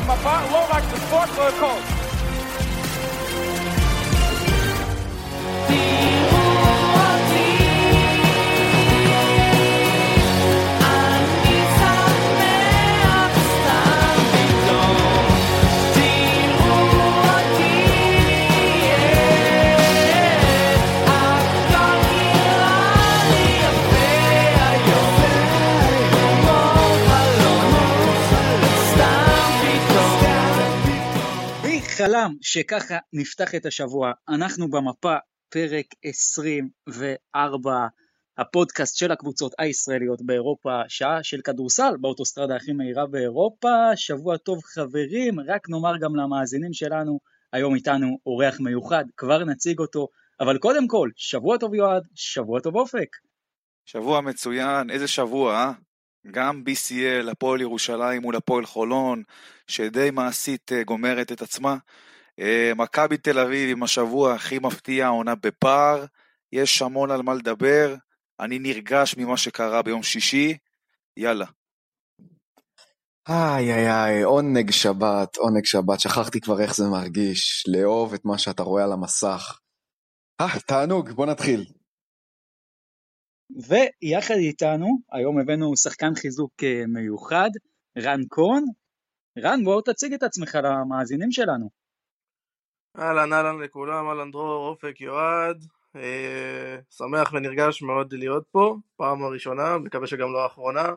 במפה, חלם שככה נפתח את השבוע? אנחנו במפה, פרק 24, הפודקאסט של הקבוצות הישראליות באירופה, שעה של כדורסל באוטוסטרדה הכי מהירה באירופה. שבוע טוב חברים, רק נאמר גם למאזינים שלנו, היום איתנו אורח מיוחד, כבר נציג אותו, אבל קודם כל, שבוע טוב יועד, שבוע טוב אופק. שבוע מצוין, איזה שבוע, אה? גם BCL, הפועל ירושלים מול הפועל חולון, שדי מעשית אה, גומרת את עצמה. אה, מכבי תל אביב עם השבוע הכי מפתיע, העונה בפער, יש המון על מה לדבר, אני נרגש ממה שקרה ביום שישי, יאללה. איי איי איי, עונג שבת, עונג שבת, שכחתי כבר איך זה מרגיש, לאהוב את מה שאתה רואה על המסך. אה, תענוג, בוא נתחיל. ויחד איתנו, היום הבאנו שחקן חיזוק אה, מיוחד, רן קון. רן, בוא תציג את עצמך למאזינים שלנו. אהלן אהלן לכולם, אהלן דרור, אופק, יועד. אה, שמח ונרגש מאוד להיות פה, פעם הראשונה, מקווה שגם לא האחרונה.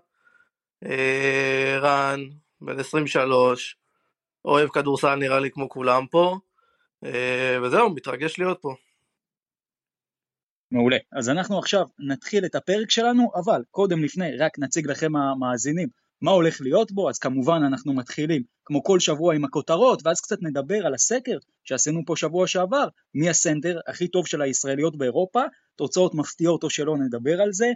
אה, רן, בן 23, אוהב כדורסל נראה לי כמו כולם פה, אה, וזהו, מתרגש להיות פה. מעולה. אז אנחנו עכשיו נתחיל את הפרק שלנו, אבל קודם לפני רק נציג לכם המאזינים מה הולך להיות בו, אז כמובן אנחנו מתחילים כמו כל שבוע עם הכותרות, ואז קצת נדבר על הסקר שעשינו פה שבוע שעבר, מי הסנטר הכי טוב של הישראליות באירופה, תוצאות מפתיעות או שלא נדבר על זה.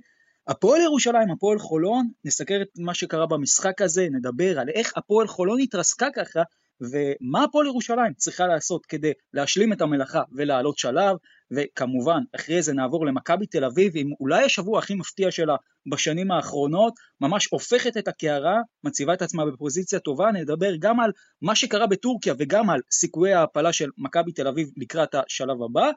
הפועל ירושלים, הפועל חולון, נסקר את מה שקרה במשחק הזה, נדבר על איך הפועל חולון התרסקה ככה, ומה הפועל ירושלים צריכה לעשות כדי להשלים את המלאכה ולעלות שלב, וכמובן אחרי זה נעבור למכבי תל אביב עם אולי השבוע הכי מפתיע שלה בשנים האחרונות, ממש הופכת את הקערה, מציבה את עצמה בפוזיציה טובה, נדבר גם על מה שקרה בטורקיה וגם על סיכויי ההעפלה של מכבי תל אביב לקראת השלב הבא,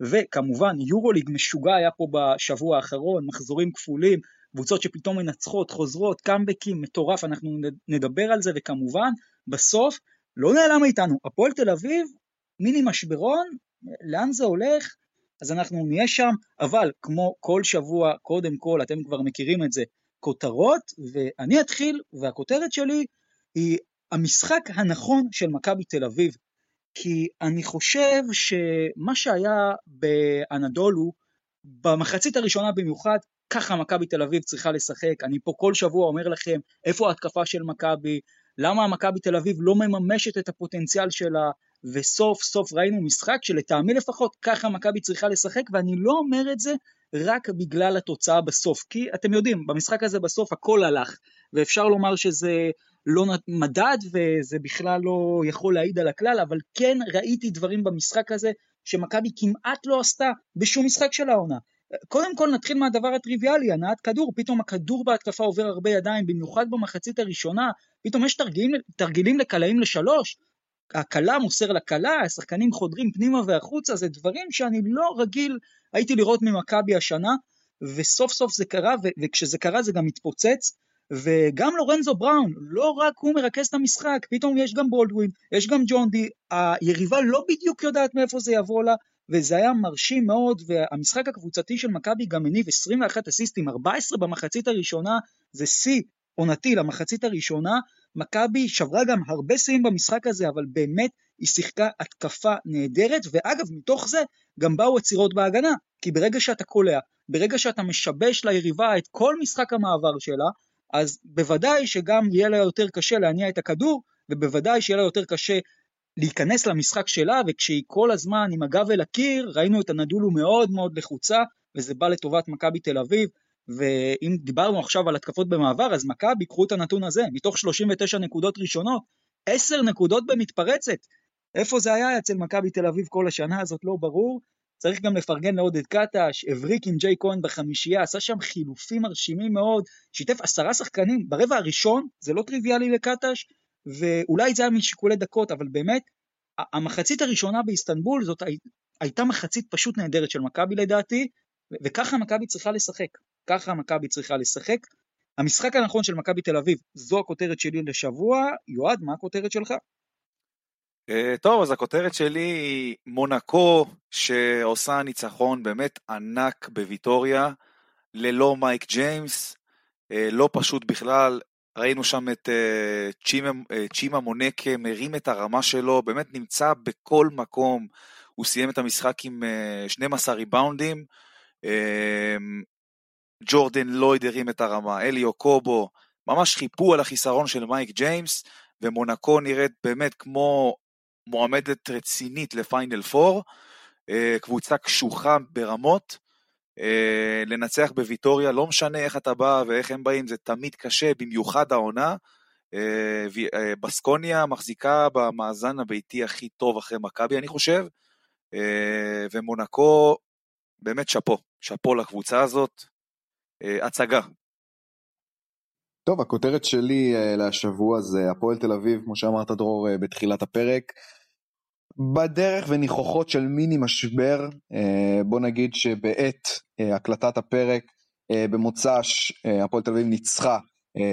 וכמובן יורוליג משוגע היה פה בשבוע האחרון, מחזורים כפולים, קבוצות שפתאום מנצחות, חוזרות, קאמבקים, מטורף, אנחנו נדבר על זה, וכמובן, בסוף, לא נעלם מאיתנו, הפועל תל אביב, מיני משברון, לאן זה הולך? אז אנחנו נהיה שם, אבל כמו כל שבוע, קודם כל, אתם כבר מכירים את זה, כותרות, ואני אתחיל, והכותרת שלי היא המשחק הנכון של מכבי תל אביב. כי אני חושב שמה שהיה באנדולו, במחצית הראשונה במיוחד, ככה מכבי תל אביב צריכה לשחק. אני פה כל שבוע אומר לכם, איפה ההתקפה של מכבי, למה מכבי תל אביב לא מממשת את הפוטנציאל שלה, וסוף סוף ראינו משחק שלטעמי לפחות ככה מכבי צריכה לשחק, ואני לא אומר את זה רק בגלל התוצאה בסוף, כי אתם יודעים, במשחק הזה בסוף הכל הלך, ואפשר לומר שזה לא מדד וזה בכלל לא יכול להעיד על הכלל, אבל כן ראיתי דברים במשחק הזה שמכבי כמעט לא עשתה בשום משחק של העונה. קודם כל נתחיל מהדבר הטריוויאלי, הנעת כדור, פתאום הכדור בהתקפה עובר הרבה ידיים, במיוחד במחצית הראשונה, פתאום יש תרגילים, תרגילים לקלעים לשלוש, הכלה מוסר לכלה, השחקנים חודרים פנימה והחוצה, זה דברים שאני לא רגיל הייתי לראות ממכבי השנה, וסוף סוף זה קרה, וכשזה קרה זה גם התפוצץ, וגם לורנזו בראון, לא רק הוא מרכז את המשחק, פתאום יש גם בולדווין, יש גם ג'ון די, היריבה לא בדיוק יודעת מאיפה זה יבוא לה, וזה היה מרשים מאוד, והמשחק הקבוצתי של מכבי גם הניב 21 אסיסטים, 14 במחצית הראשונה, זה שיא עונתי למחצית הראשונה, מכבי שברה גם הרבה שיאים במשחק הזה, אבל באמת היא שיחקה התקפה נהדרת, ואגב, מתוך זה גם באו עצירות בהגנה, כי ברגע שאתה קולע, ברגע שאתה משבש ליריבה את כל משחק המעבר שלה, אז בוודאי שגם יהיה לה יותר קשה להניע את הכדור, ובוודאי שיהיה לה יותר קשה להיכנס למשחק שלה, וכשהיא כל הזמן עם הגב אל הקיר, ראינו את הנדולו מאוד מאוד לחוצה, וזה בא לטובת מכבי תל אביב, ואם דיברנו עכשיו על התקפות במעבר, אז מכבי, קחו את הנתון הזה, מתוך 39 נקודות ראשונות, 10 נקודות במתפרצת. איפה זה היה אצל מכבי תל אביב כל השנה הזאת, לא ברור. צריך גם לפרגן לעודד קטש, הבריק עם ג'יי כהן בחמישייה, עשה שם חילופים מרשימים מאוד, שיתף עשרה שחקנים ברבע הראשון, זה לא טריוויאלי לקטש, ואולי זה היה משיקולי דקות, אבל באמת, המחצית הראשונה באיסטנבול זאת הי, הייתה מחצית פשוט נהדרת של מכבי לדעתי, וככה מכבי צריכה לשחק. ככה מכבי צריכה לשחק. המשחק הנכון של מכבי תל אביב, זו הכותרת שלי לשבוע. יועד, מה הכותרת שלך? Uh, טוב, אז הכותרת שלי היא מונקו, שעושה ניצחון באמת ענק בוויטוריה, ללא מייק ג'יימס, uh, לא פשוט בכלל. ראינו שם את uh, צ'ימה, צ'ימה מונקה מרים את הרמה שלו, באמת נמצא בכל מקום. הוא סיים את המשחק עם uh, 12 ריבאונדים. ג'ורדן לויד הרים את הרמה, אליו קובו, ממש חיפו על החיסרון של מייק ג'יימס, ומונקו נראית באמת כמו מועמדת רצינית לפיינל פור, אה, קבוצה קשוחה ברמות, אה, לנצח בוויטוריה, לא משנה איך אתה בא ואיך הם באים, זה תמיד קשה, במיוחד העונה. אה, בסקוניה מחזיקה במאזן הביתי הכי טוב אחרי מכבי, אני חושב, ומונקו, באמת שאפו, שאפו לקבוצה הזאת, הצגה. טוב, הכותרת שלי להשבוע זה הפועל תל אביב, כמו שאמרת דרור בתחילת הפרק. בדרך וניחוחות של מיני משבר, אה, בוא נגיד שבעת אה, הקלטת הפרק אה, במוצ"ש הפועל תל אביב ניצחה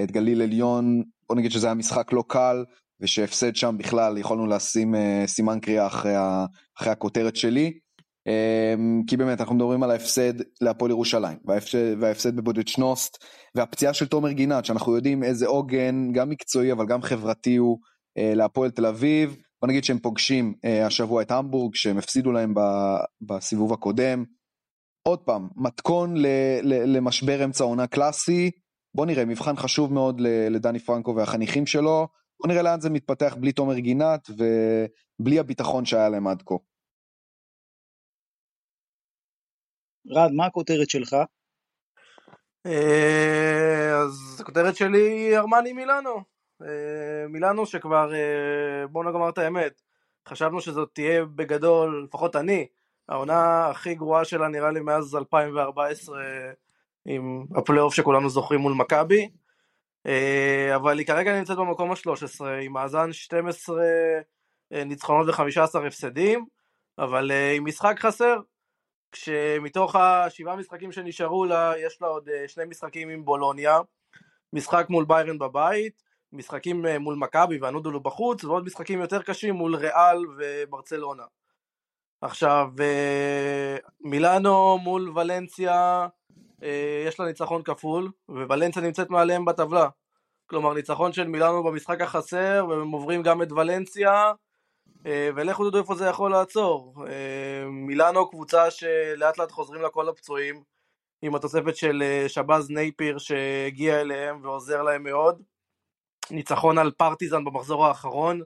את גליל עליון, בוא נגיד שזה היה משחק לא קל ושהפסד שם בכלל יכולנו לשים סימן קריאה אחרי, אחרי הכותרת שלי. כי באמת אנחנו מדברים על ההפסד להפועל ירושלים וההפסד, וההפסד בבודד שנוסט והפציעה של תומר גינת שאנחנו יודעים איזה עוגן גם מקצועי אבל גם חברתי הוא להפועל תל אביב בוא נגיד שהם פוגשים אה, השבוע את המבורג, שהם הפסידו להם בסיבוב הקודם. עוד פעם, מתכון למשבר אמצע עונה קלאסי. בוא נראה, מבחן חשוב מאוד לדני פרנקו והחניכים שלו. בוא נראה לאן זה מתפתח בלי תומר גינת ובלי הביטחון שהיה להם עד כה. רד, מה הכותרת שלך? אה, אז הכותרת שלי היא ארמני מילאנו. אה, מילאנו שכבר, אה, בואו נאמר את האמת, חשבנו שזאת תהיה בגדול, לפחות אני, העונה הכי גרועה שלה נראה לי מאז 2014 עם הפלייאוף שכולנו זוכרים מול מכבי, אבל היא כרגע נמצאת במקום ה-13 עם מאזן 12 ניצחונות ו-15 הפסדים, אבל עם משחק חסר, כשמתוך השבעה משחקים שנשארו לה, יש לה עוד שני משחקים עם בולוניה, משחק מול ביירן בבית, משחקים אה, מול מכבי והנודלו בחוץ, ועוד משחקים יותר קשים מול ריאל וברצלונה. עכשיו, אה, מילאנו מול ולנסיה, אה, יש לה ניצחון כפול, וולנסיה נמצאת מעליהם בטבלה. כלומר, ניצחון של מילאנו במשחק החסר, והם עוברים גם את ולנסיה, ולכו תדעו איפה זה יכול לעצור. מילאנו קבוצה שלאט לאט חוזרים לה כל הפצועים, עם התוספת של שבאז נייפיר שהגיע אליהם ועוזר להם מאוד. ניצחון על פרטיזן במחזור האחרון,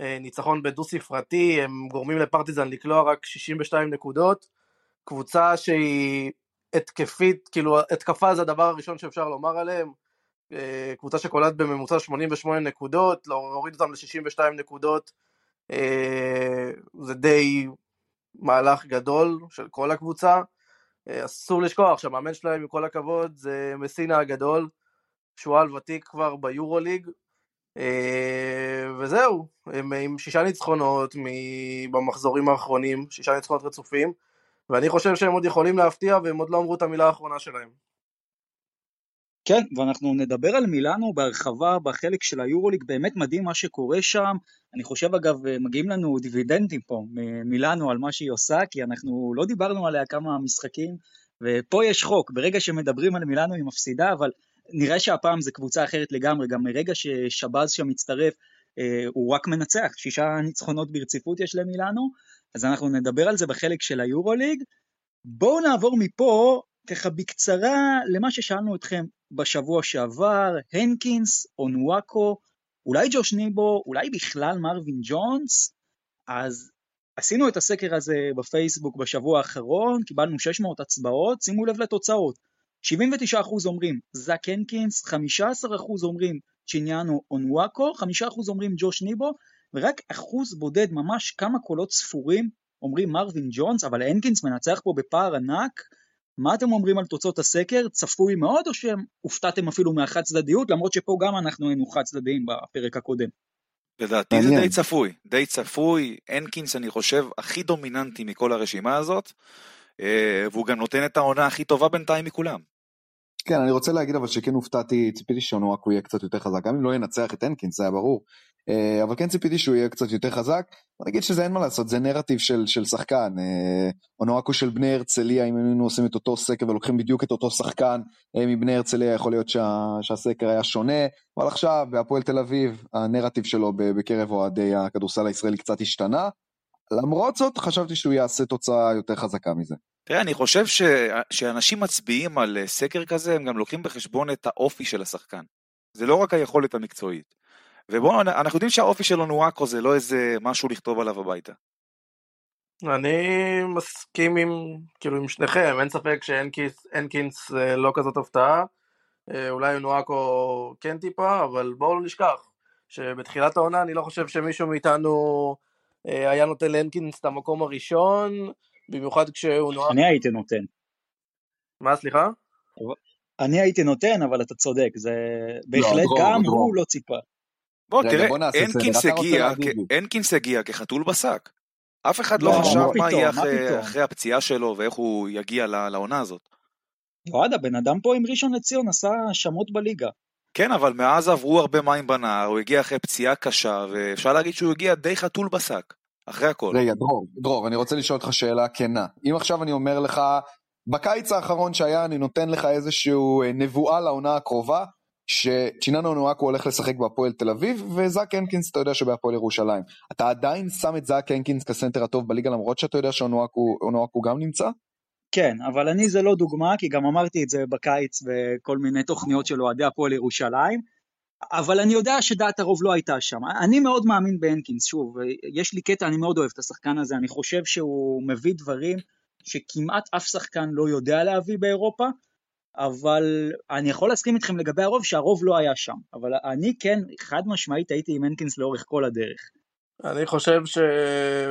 אה, ניצחון בדו ספרתי, הם גורמים לפרטיזן לקלוע רק 62 נקודות, קבוצה שהיא התקפית, כאילו התקפה זה הדבר הראשון שאפשר לומר עליהם, אה, קבוצה שקולט בממוצע 88 נקודות, להוריד אותם ל-62 נקודות אה, זה די מהלך גדול של כל הקבוצה. אסור לשכוח שהמאמן שלהם, עם כל הכבוד, זה מסינה הגדול, שועל ותיק כבר ביורוליג, אה, וזהו, הם עם שישה ניצחונות במחזורים האחרונים, שישה ניצחונות רצופים, ואני חושב שהם עוד יכולים להפתיע והם עוד לא אמרו את המילה האחרונה שלהם. כן, ואנחנו נדבר על מילאנו בהרחבה בחלק של היורוליג, באמת מדהים מה שקורה שם. אני חושב אגב, מגיעים לנו דיבידנדים פה ממילאנו על מה שהיא עושה, כי אנחנו לא דיברנו עליה כמה משחקים, ופה יש חוק, ברגע שמדברים על מילאנו היא מפסידה, אבל נראה שהפעם זה קבוצה אחרת לגמרי, גם מרגע ששבאז שם מצטרף, אה, הוא רק מנצח, שישה ניצחונות ברציפות יש למילאנו, אז אנחנו נדבר על זה בחלק של היורוליג. בואו נעבור מפה ככה בקצרה למה ששאלנו אתכם בשבוע שעבר, הנקינס, אונוואקו, אולי ג'וש ניבו, אולי בכלל מרווין ג'ונס, אז עשינו את הסקר הזה בפייסבוק בשבוע האחרון, קיבלנו 600 הצבעות, שימו לב לתוצאות. 79% אומרים זאק הנקינס, 15% אומרים צ'יניאנו אונוואקו, 5% אומרים ג'וש ניבו, ורק אחוז בודד, ממש כמה קולות ספורים, אומרים מרווין ג'ונס, אבל הנקינס מנצח פה בפער ענק. מה אתם אומרים על תוצאות הסקר? צפוי מאוד או שהופתעתם אפילו מהחד צדדיות, למרות שפה גם אנחנו היינו חד צדדיים בפרק הקודם? לדעתי זה. די צפוי, די צפוי, הנקינס אני חושב הכי דומיננטי מכל הרשימה הזאת, אה, והוא גם נותן את העונה הכי טובה בינתיים מכולם. כן, אני רוצה להגיד אבל שכן הופתעתי, ציפיתי שאונואקו יהיה קצת יותר חזק, גם אם לא ינצח את הנקינס, זה היה ברור, אה, אבל כן ציפיתי שהוא יהיה קצת יותר חזק. נגיד שזה אין מה לעשות, זה נרטיב של, של שחקן. אה, אונואקו של בני הרצליה, אם היינו עושים את אותו סקר ולוקחים בדיוק את אותו שחקן אה, מבני הרצליה, יכול להיות שה, שהסקר היה שונה, אבל עכשיו בהפועל תל אביב, הנרטיב שלו בקרב אוהדי הכדורסל הישראלי קצת השתנה. למרות זאת, חשבתי שהוא יעשה תוצאה יותר חזקה מזה. תראה, אני חושב. שאנשים מצביעים על אה, סקר כזה, הם גם לוקחים בחשבון את האופי של השחקן. זה לא רק היכולת המקצועית. ובואו, אנחנו יודעים שהאופי של אונואקו זה לא איזה משהו לכתוב עליו הביתה. אני מסכים עם, כאילו, עם שניכם, אין ספק שהנקינס אה, לא כזאת הפתעה. אה, אולי נואקו כן טיפה, אבל בואו לא נשכח שבתחילת העונה אני לא חושב שמישהו מאיתנו היה נותן להנקינס את המקום הראשון, במיוחד כשהוא נואק... אני הייתי נותן. מה, סליחה? אני הייתי נותן, אבל אתה צודק, זה בהחלט דרור, גם. הוא לא ציפה. בוא, תראה, רוצה הגיע, כחתול בשק. אף אחד לא, לא חשב מה יהיה אחרי- הפציעה שלו ואיך הוא יגיע ל- לעונה הזאת. אוהד, הבן אדם פה עם ראשון לציון עשה שמות בליגה. כן, אבל מאז עברו הרבה מים בנהר, הוא הגיע אחרי פציעה קשה, ואפשר להגיד שהוא הגיע די חתול בשק, אחרי הכל. רגע, דרור, דרור, אני רוצה לשאול אותך שאלה כנה. אם עכשיו אני אומר לך, בקיץ האחרון שהיה, אני נותן לך איזושהי אה, נבואה לעונה הקרובה, שצ'יננו נואקו הולך לשחק בהפועל תל אביב, וזאק הנקינס אתה יודע שבהפועל ירושלים. אתה עדיין שם את זאק הנקינס כסנטר הטוב בליגה, למרות שאתה יודע שאונואקו גם נמצא? כן, אבל אני זה לא דוגמה, כי גם אמרתי את זה בקיץ בכל מיני תוכניות של אוהדי הפועל ירושלים, אבל אני יודע שדעת הרוב לא הייתה שם. אני מאוד מאמין בהנקינס, שוב, יש לי קטע, אני מאוד אוהב את השחקן הזה, אני חושב שהוא מביא דברים שכמעט אף שחקן לא יודע להביא באירופה, אבל אני יכול להסכים איתכם לגבי הרוב, שהרוב לא היה שם. אבל אני כן, חד משמעית הייתי עם הנקינס לאורך כל הדרך. אני חושב ש...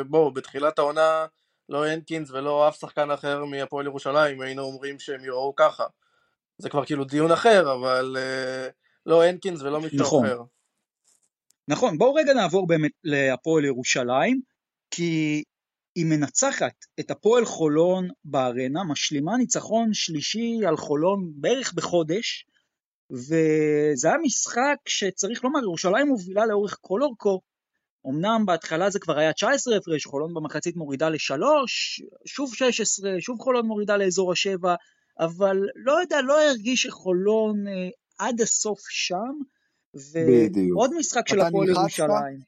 בואו, בתחילת העונה, לא הנקינס ולא אף שחקן אחר מהפועל ירושלים היינו אומרים שהם יראו ככה. זה כבר כאילו דיון אחר, אבל אה, לא הנקינס ולא מישהו נכון. אחר. נכון, בואו רגע נעבור באמת להפועל ירושלים, כי היא מנצחת את הפועל חולון בארנה, משלימה ניצחון שלישי על חולון בערך בחודש, וזה היה משחק שצריך לומר, ירושלים מובילה לאורך כל אורכו. אמנם בהתחלה זה כבר היה 19 הפרש, חולון במחצית מורידה לשלוש, שוב 16, שוב חולון מורידה לאזור השבע, אבל לא יודע, לא הרגיש שחולון אה, עד הסוף שם. ועוד משחק של הפועל? ירושלים.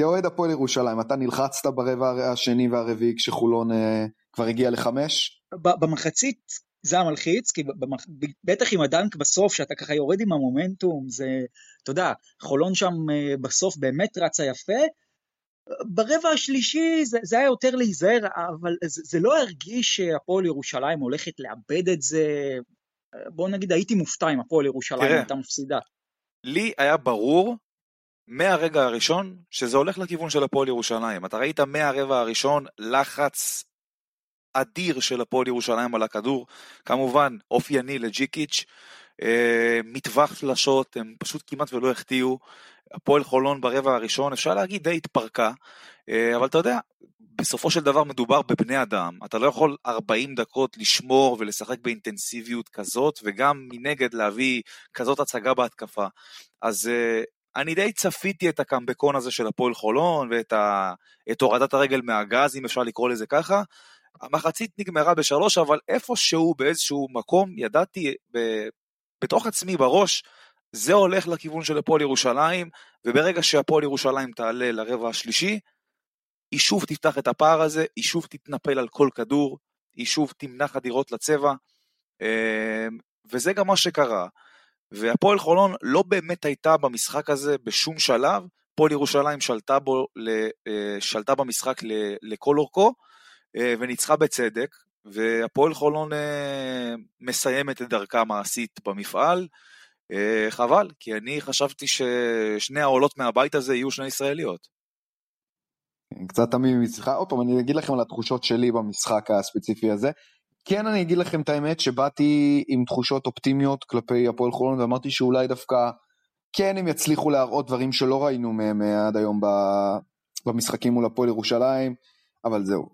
כאוהד הפועל ירושלים, אתה נלחצת ברבע השני והרביעי כשחולון אה, כבר הגיע לחמש? במחצית זה היה מלחיץ, כי במח... בטח עם הדנק בסוף, שאתה ככה יורד עם המומנטום, זה, אתה יודע, חולון שם אה, בסוף באמת רצה יפה. ברבע השלישי זה, זה היה יותר להיזהר, אבל זה, זה לא הרגיש שהפועל ירושלים הולכת לאבד את זה. בוא נגיד, הייתי מופתע אם הפועל ירושלים. הייתה מפסידה. לי היה ברור מהרגע הראשון שזה הולך לכיוון של הפועל ירושלים. אתה ראית מהרבע הראשון לחץ אדיר של הפועל ירושלים על הכדור, כמובן אופייני לג'יקיץ', מטווח שלשות, הם פשוט כמעט ולא החטיאו. הפועל חולון ברבע הראשון, אפשר להגיד די התפרקה, אה, אבל אתה יודע, בסופו של דבר מדובר בבני אדם, אתה לא יכול 40 דקות לשמור ולשחק באינטנסיביות כזאת, וגם מנגד להביא כזאת הצגה בהתקפה. אז אה, אני די צפיתי את הקמבקון הזה של הפועל חולון, ואת ה... הורדת הרגל מהגז, אם אפשר לקרוא לזה ככה. המחצית נגמרה בשלוש, אבל איפשהו באיזשהו מקום ידעתי. בתוך עצמי בראש, זה הולך לכיוון של הפועל ירושלים, וברגע שהפועל ירושלים תעלה לרבע השלישי, היא שוב תפתח את הפער הזה, היא שוב תתנפל על כל כדור, היא שוב תמנע חדירות לצבע, אה, וזה גם מה שקרה. והפועל חולון לא באמת הייתה במשחק הזה בשום שלב, הפועל ירושלים שלטה, בו, אה, שלטה במשחק לכל אורכו, אה, וניצחה בצדק, והפועל חולון אה, מסיימת את דרכה המעשית במפעל. אה, חבל, כי אני חשבתי ששני העולות מהבית הזה יהיו שני ישראליות. קצת תמים מצדך. עוד פעם, אני אגיד לכם על התחושות שלי במשחק הספציפי הזה. כן, אני אגיד לכם את האמת שבאתי עם תחושות אופטימיות כלפי הפועל חולון, ואמרתי שאולי דווקא כן הם יצליחו להראות דברים שלא ראינו מהם עד היום במשחקים מול הפועל ירושלים, אבל זהו,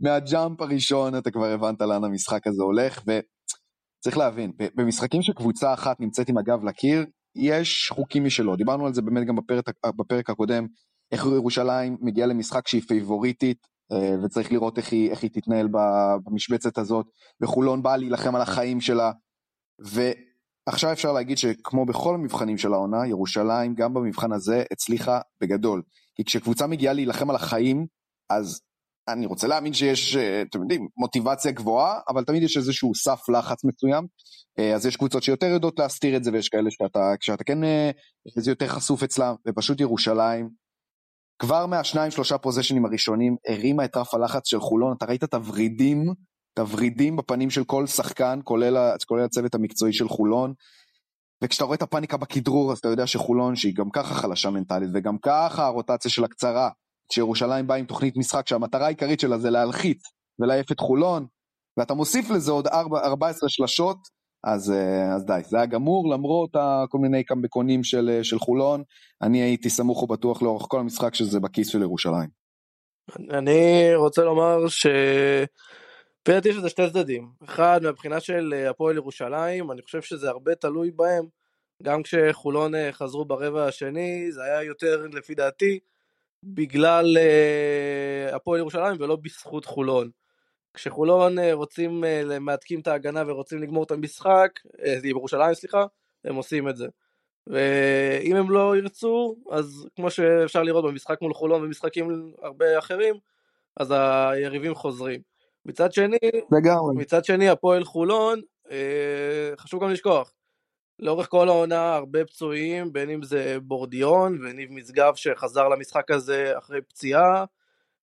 מהג'אמפ, הראשון אתה כבר הבנת לאן המשחק הזה הולך, וצריך להבין, במשחקים שקבוצה אחת נמצאת עם הגב לקיר, יש חוקים משלו, דיברנו על זה באמת גם בפרק, בפרק הקודם, איך ירושלים מגיעה למשחק שהיא פייבוריטית, אה, וצריך לראות איך היא, איך היא תתנהל במשבצת הזאת, וחולון באה להילחם על החיים שלה, ועכשיו אפשר להגיד שכמו בכל המבחנים של העונה, ירושלים גם במבחן הזה הצליחה בגדול. כי כשקבוצה מגיעה להילחם על החיים, אז אני רוצה להאמין שיש, אה, אתם יודעים, מוטיבציה גבוהה, אבל תמיד יש איזשהו סף לחץ מסוים. אה, אז יש קבוצות שיותר יודעות להסתיר את זה, ויש כאלה שאתה, כשאתה כן, זה יותר חשוף אצלם, ופשוט ירושלים, כבר מהשניים שלושה פוזיישנים הראשונים, הרימה את רף הלחץ של חולון, אתה ראית את הוורידים, את הוורידים בפנים של כל שחקן, כולל, כולל הצוות המקצועי של חולון, וכשאתה רואה את הפאניקה בכדרור, אז אתה יודע שחולון, שהיא גם ככה חלשה מנטלית, וגם ככה הרוטציה שלה קצרה, כשירושלים באה עם תוכנית משחק שהמטרה העיקרית שלה זה להלחיץ ולהעיף את חולון, ואתה מוסיף לזה עוד 4, 14 שלשות, אז, אה, אז די, זה היה גמור למרות כל מיני קמבקונים של, אה, של חולון, אני הייתי סמוך ובטוח לאורך כל המשחק שזה בכיס של ירושלים. אני רוצה לומר ש... דעתי יש לזה שתי צדדים. אחד, מהבחינה של אה, הפועל ירושלים, אני חושב שזה הרבה תלוי בהם. גם כשחולון חזרו ברבע השני, זה היה יותר, לפי דעתי, בגלל הפועל ירושלים ולא בזכות חולון. כשחולון אה, רוצים, אה, מהדקים את ההגנה ורוצים לגמור את המשחק, אה, ירושלים סליחה, הם עושים את זה. ואם הם לא ירצו, אז כמו שאפשר לראות במשחק מול חולון ומשחקים הרבה אחרים, אז היריבים חוזרים. מצד שני, לגמרי. מצד שני הפועל חולון, חשוב גם לשכוח, לאורך כל העונה הרבה פצועים, בין אם זה בורדיון וניב משגב שחזר למשחק הזה אחרי פציעה,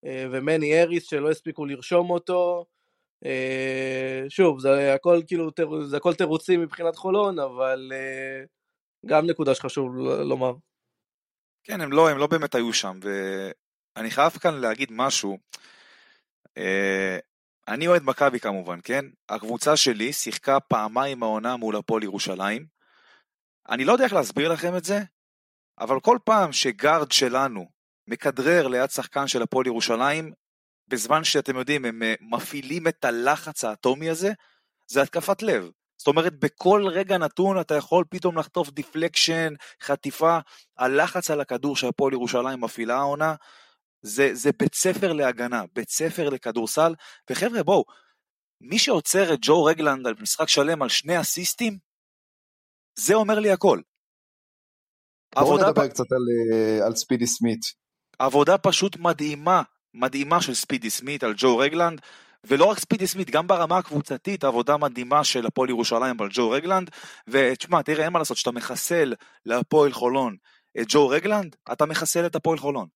אה, ומני אריס שלא הספיקו לרשום אותו. אה, שוב, זה הכל כאילו, זה הכל תירוצים מבחינת חולון, אבל אה, גם נקודה שחשוב לומר. כן, הם לא, הם לא באמת היו שם, ואני חייב כאן להגיד משהו. אני אוהד מכבי כמובן, כן? הקבוצה שלי שיחקה פעמיים העונה מול הפועל ירושלים. אני לא יודע איך להסביר לכם את זה, אבל כל פעם שגארד שלנו מכדרר ליד שחקן של הפועל ירושלים, בזמן שאתם יודעים, הם אה, מפעילים את הלחץ האטומי הזה, זה התקפת לב. זאת אומרת, בכל רגע נתון אתה יכול פתאום לחטוף deflection, חטיפה, הלחץ על הכדור שהפועל ירושלים מפעילה העונה, זה, זה בית ספר להגנה, בית ספר לכדורסל, וחבר'ה בואו, מי שעוצר את ג'ו רגלנד על משחק שלם על שני אסיסטים, זה אומר לי הכל. בואו נדבר פ... קצת על, אה, על ספידי סמית. עבודה פשוט מדהימה, מדהימה של ספידי סמית על ג'ו רגלנד, ולא רק ספידי סמית, גם ברמה הקבוצתית, עבודה מדהימה של הפועל ירושלים על ג'ו רגלנד, ותשמע, תראה, אין מה לעשות, כשאתה מחסל להפועל חולון את ג'ו רגלנד, אתה מחסל את הפועל חולון.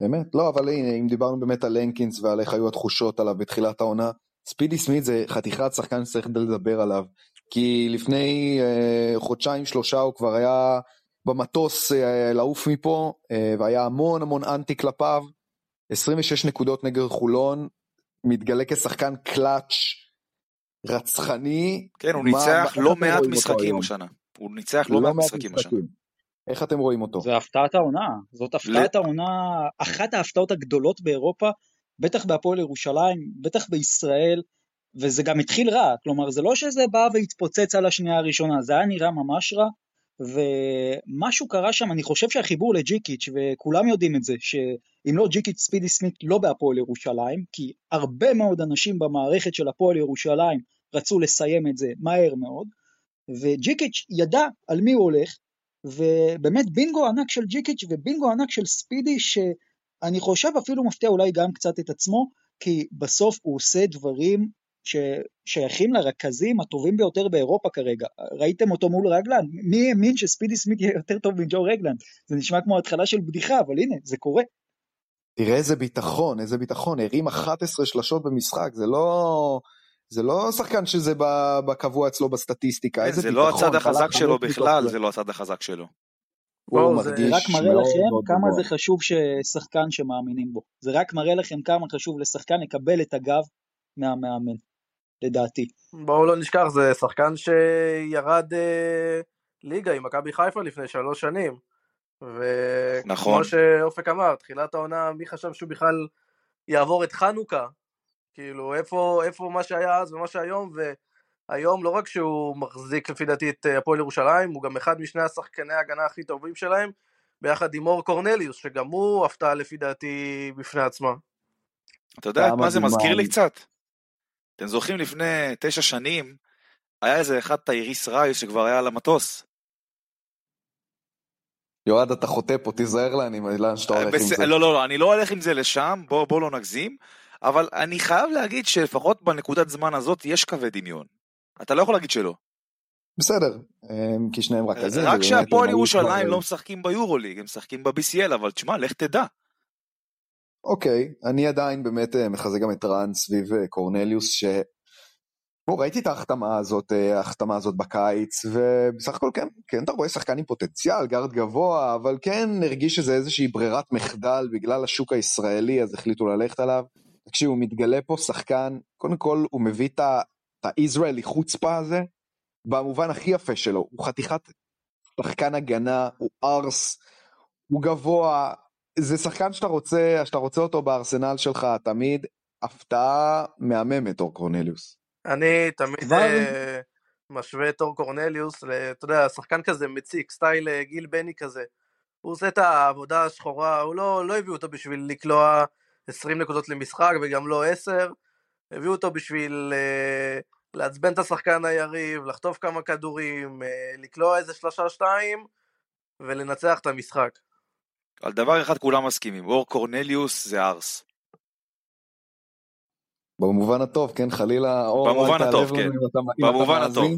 באמת? לא, אבל הנה, אם דיברנו באמת על לנקינס ועל איך היו התחושות עליו בתחילת העונה, ספידי סמית זה חתיכת שחקן שצריך לדבר עליו, כי לפני אה, חודשיים שלושה הוא כבר היה במטוס אה, לעוף מפה, אה, והיה המון המון אנטי כלפיו. 26 נקודות נגד חולון, מתגלה כשחקן קלאץ' רצחני. כן, הוא ניצח לא מעט משחקים השנה. הוא ניצח לא, לא מעט משחקים השנה. איך אתם רואים אותו? זה הפתעת העונה, זאת הפתעת העונה, אחת ההפתעות הגדולות באירופה, בטח בהפועל ירושלים, בטח בישראל, וזה גם התחיל רע, כלומר זה לא שזה בא והתפוצץ על השנייה הראשונה, זה היה נראה ממש רע, ומשהו קרה שם, אני חושב שהחיבור לג'יקיץ', וכולם יודעים את זה, שאם לא ג'יקיץ' ספידי סמית לא בהפועל ירושלים, כי הרבה מאוד אנשים במערכת של הפועל ירושלים רצו לסיים את זה מהר מאוד, וג'יקיץ' ידע על מי הוא הולך, ובאמת בינגו ענק של ג'יקיץ' ובינגו ענק של ספידי, שאני חושב אפילו מפתיע אולי גם קצת את עצמו, כי בסוף הוא עושה דברים ששייכים לרכזים הטובים ביותר באירופה כרגע. ראיתם אותו מול רגלנד? מי האמין שספידי סמית יהיה יותר טוב מג'ו רגלנד? זה נשמע כמו התחלה של בדיחה, אבל הנה, זה קורה. תראה איזה ביטחון, איזה ביטחון, הרים 11 שלשות במשחק, זה לא... זה לא שחקן שזה בקבוע אצלו בסטטיסטיקה, איזה זה ביטחון. זה לא הצד החזק שלו בכלל, זה לא הצד החזק שלו. הוא זה רק מראה לכם כמה זה חשוב ששחקן שמאמינים בו. זה רק מראה לכם כמה חשוב לשחקן לקבל את הגב מהמאמן. לדעתי. בואו לא נשכח, זה שחקן שירד אה, ליגה עם מכבי חיפה לפני שלוש שנים. וכמו נכון. שאופק אמר, תחילת העונה, מי חשב שהוא בכלל יעבור את חנוכה? כאילו, איפה, איפה מה שהיה אז ומה שהיום, והיום לא רק שהוא מחזיק לפי דעתי את אה, הפועל ירושלים, הוא גם אחד משני השחקני ההגנה הכי טובים שלהם, ביחד עם אור קורנליוס, שגם הוא הפתעה לפי דעתי בפני עצמה. אתה יודע מה זה מזכיר. לי קצת? אתם זוכרים לפני תשע שנים, היה איזה אחד תייריס רייס שכבר היה על המטוס. יועד, אתה חוטא פה, תיזהר לאן שאתה הולך עם זה. לא, לא, לא, אני לא הולך עם זה לשם, בוא, בוא לא נגזים, אבל אני חייב להגיד שלפחות בנקודת זמן הזאת יש קווי דמיון. אתה לא יכול להגיד שלא. בסדר, אמ, כי שניהם רכזים. רק ובאמת שהפועל היו ירושלים לא משחקים ביורוליג, הם משחקים ב-BCL, אבל תשמע, לך תדע. אוקיי, אני עדיין באמת אה, מחזק גם את רן סביב אה, קורנליוס, ש... בוא, ראיתי את ההחתמה הזאת, אה, ההחתמה הזאת בקיץ, ובסך הכל כן, כן אתה רואה שחקן עם פוטנציאל, גארד גבוה, אבל כן הרגיש שזה איזושהי ברירת מחדל בגלל השוק הישראלי, אז החליטו ללכת עליו. תקשיב, הוא מתגלה פה שחקן, קודם כל הוא מביא את את הישראלי חוצפה הזה, במובן הכי יפה שלו, הוא חתיכת שחקן הגנה, הוא ארס, הוא גבוה, זה שחקן שאתה רוצה, שאתה רוצה אותו בארסנל שלך תמיד, הפתעה מהממת אור קורנליוס. אני תמיד אה, משווה את אור קורנליוס, ל- אתה יודע, שחקן כזה מציק, סטייל אה, גיל בני כזה. הוא עושה את העבודה השחורה, הוא לא, לא הביאו אותו בשביל לקלוע 20 נקודות למשחק וגם לא 10, הביאו אותו בשביל אה, לעצבן את השחקן היריב, לחטוף כמה כדורים, אה, לקלוע איזה שלושה שתיים ולנצח את המשחק. על דבר אחד כולם מסכימים, אור קורנליוס זה ארס. במובן הטוב, כן, חלילה, אור, במובן הטוב, כן. במובן הטוב.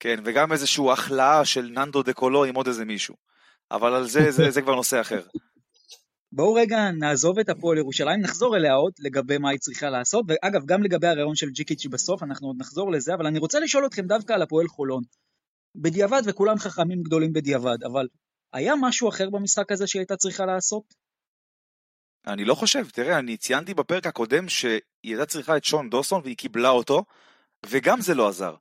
כן, וגם איזושהי החלאה של ננדו דה קולו עם עוד איזה מישהו. אבל על זה, זה, זה כבר נושא אחר. בואו רגע נעזוב את הפועל ירושלים, נחזור אליה עוד לגבי מה היא צריכה לעשות, ואגב, גם לגבי הרעיון של ג'יקיץ' בסוף, אנחנו עוד נחזור לזה, אבל אני רוצה לשאול אתכם דווקא על הפועל חולון. בדיעבד, וכולם חכמים גדולים בדיעבד, אבל היה משהו אחר במשחק הזה שהיא הייתה צריכה לעשות? אני לא חושב, תראה, אני ציינתי בפרק הקודם שהיא הייתה צריכה את שון דוסון והיא קיבלה אותו, וגם זה לא עזר.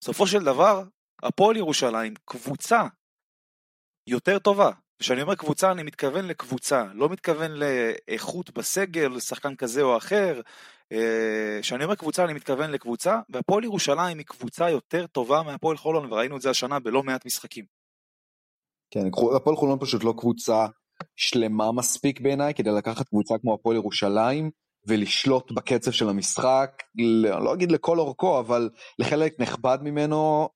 בסופו של דבר, הפועל ירושלים, קבוצה יותר טובה. כשאני אומר קבוצה, אני מתכוון לקבוצה, לא מתכוון לאיכות בסגל, שחקן כזה או אחר. אה, כשאני אומר קבוצה, אני מתכוון לקבוצה, והפועל ירושלים היא קבוצה יותר טובה מהפועל חולון, וראינו את זה השנה בלא מעט משחקים. כן, הפועל חולון פשוט לא קבוצה שלמה מספיק בעיניי כדי לקחת קבוצה כמו הפועל ירושלים ולשלוט בקצב של המשחק, ל- אני לא אגיד לכל אורכו, אבל לחלק נכבד ממנו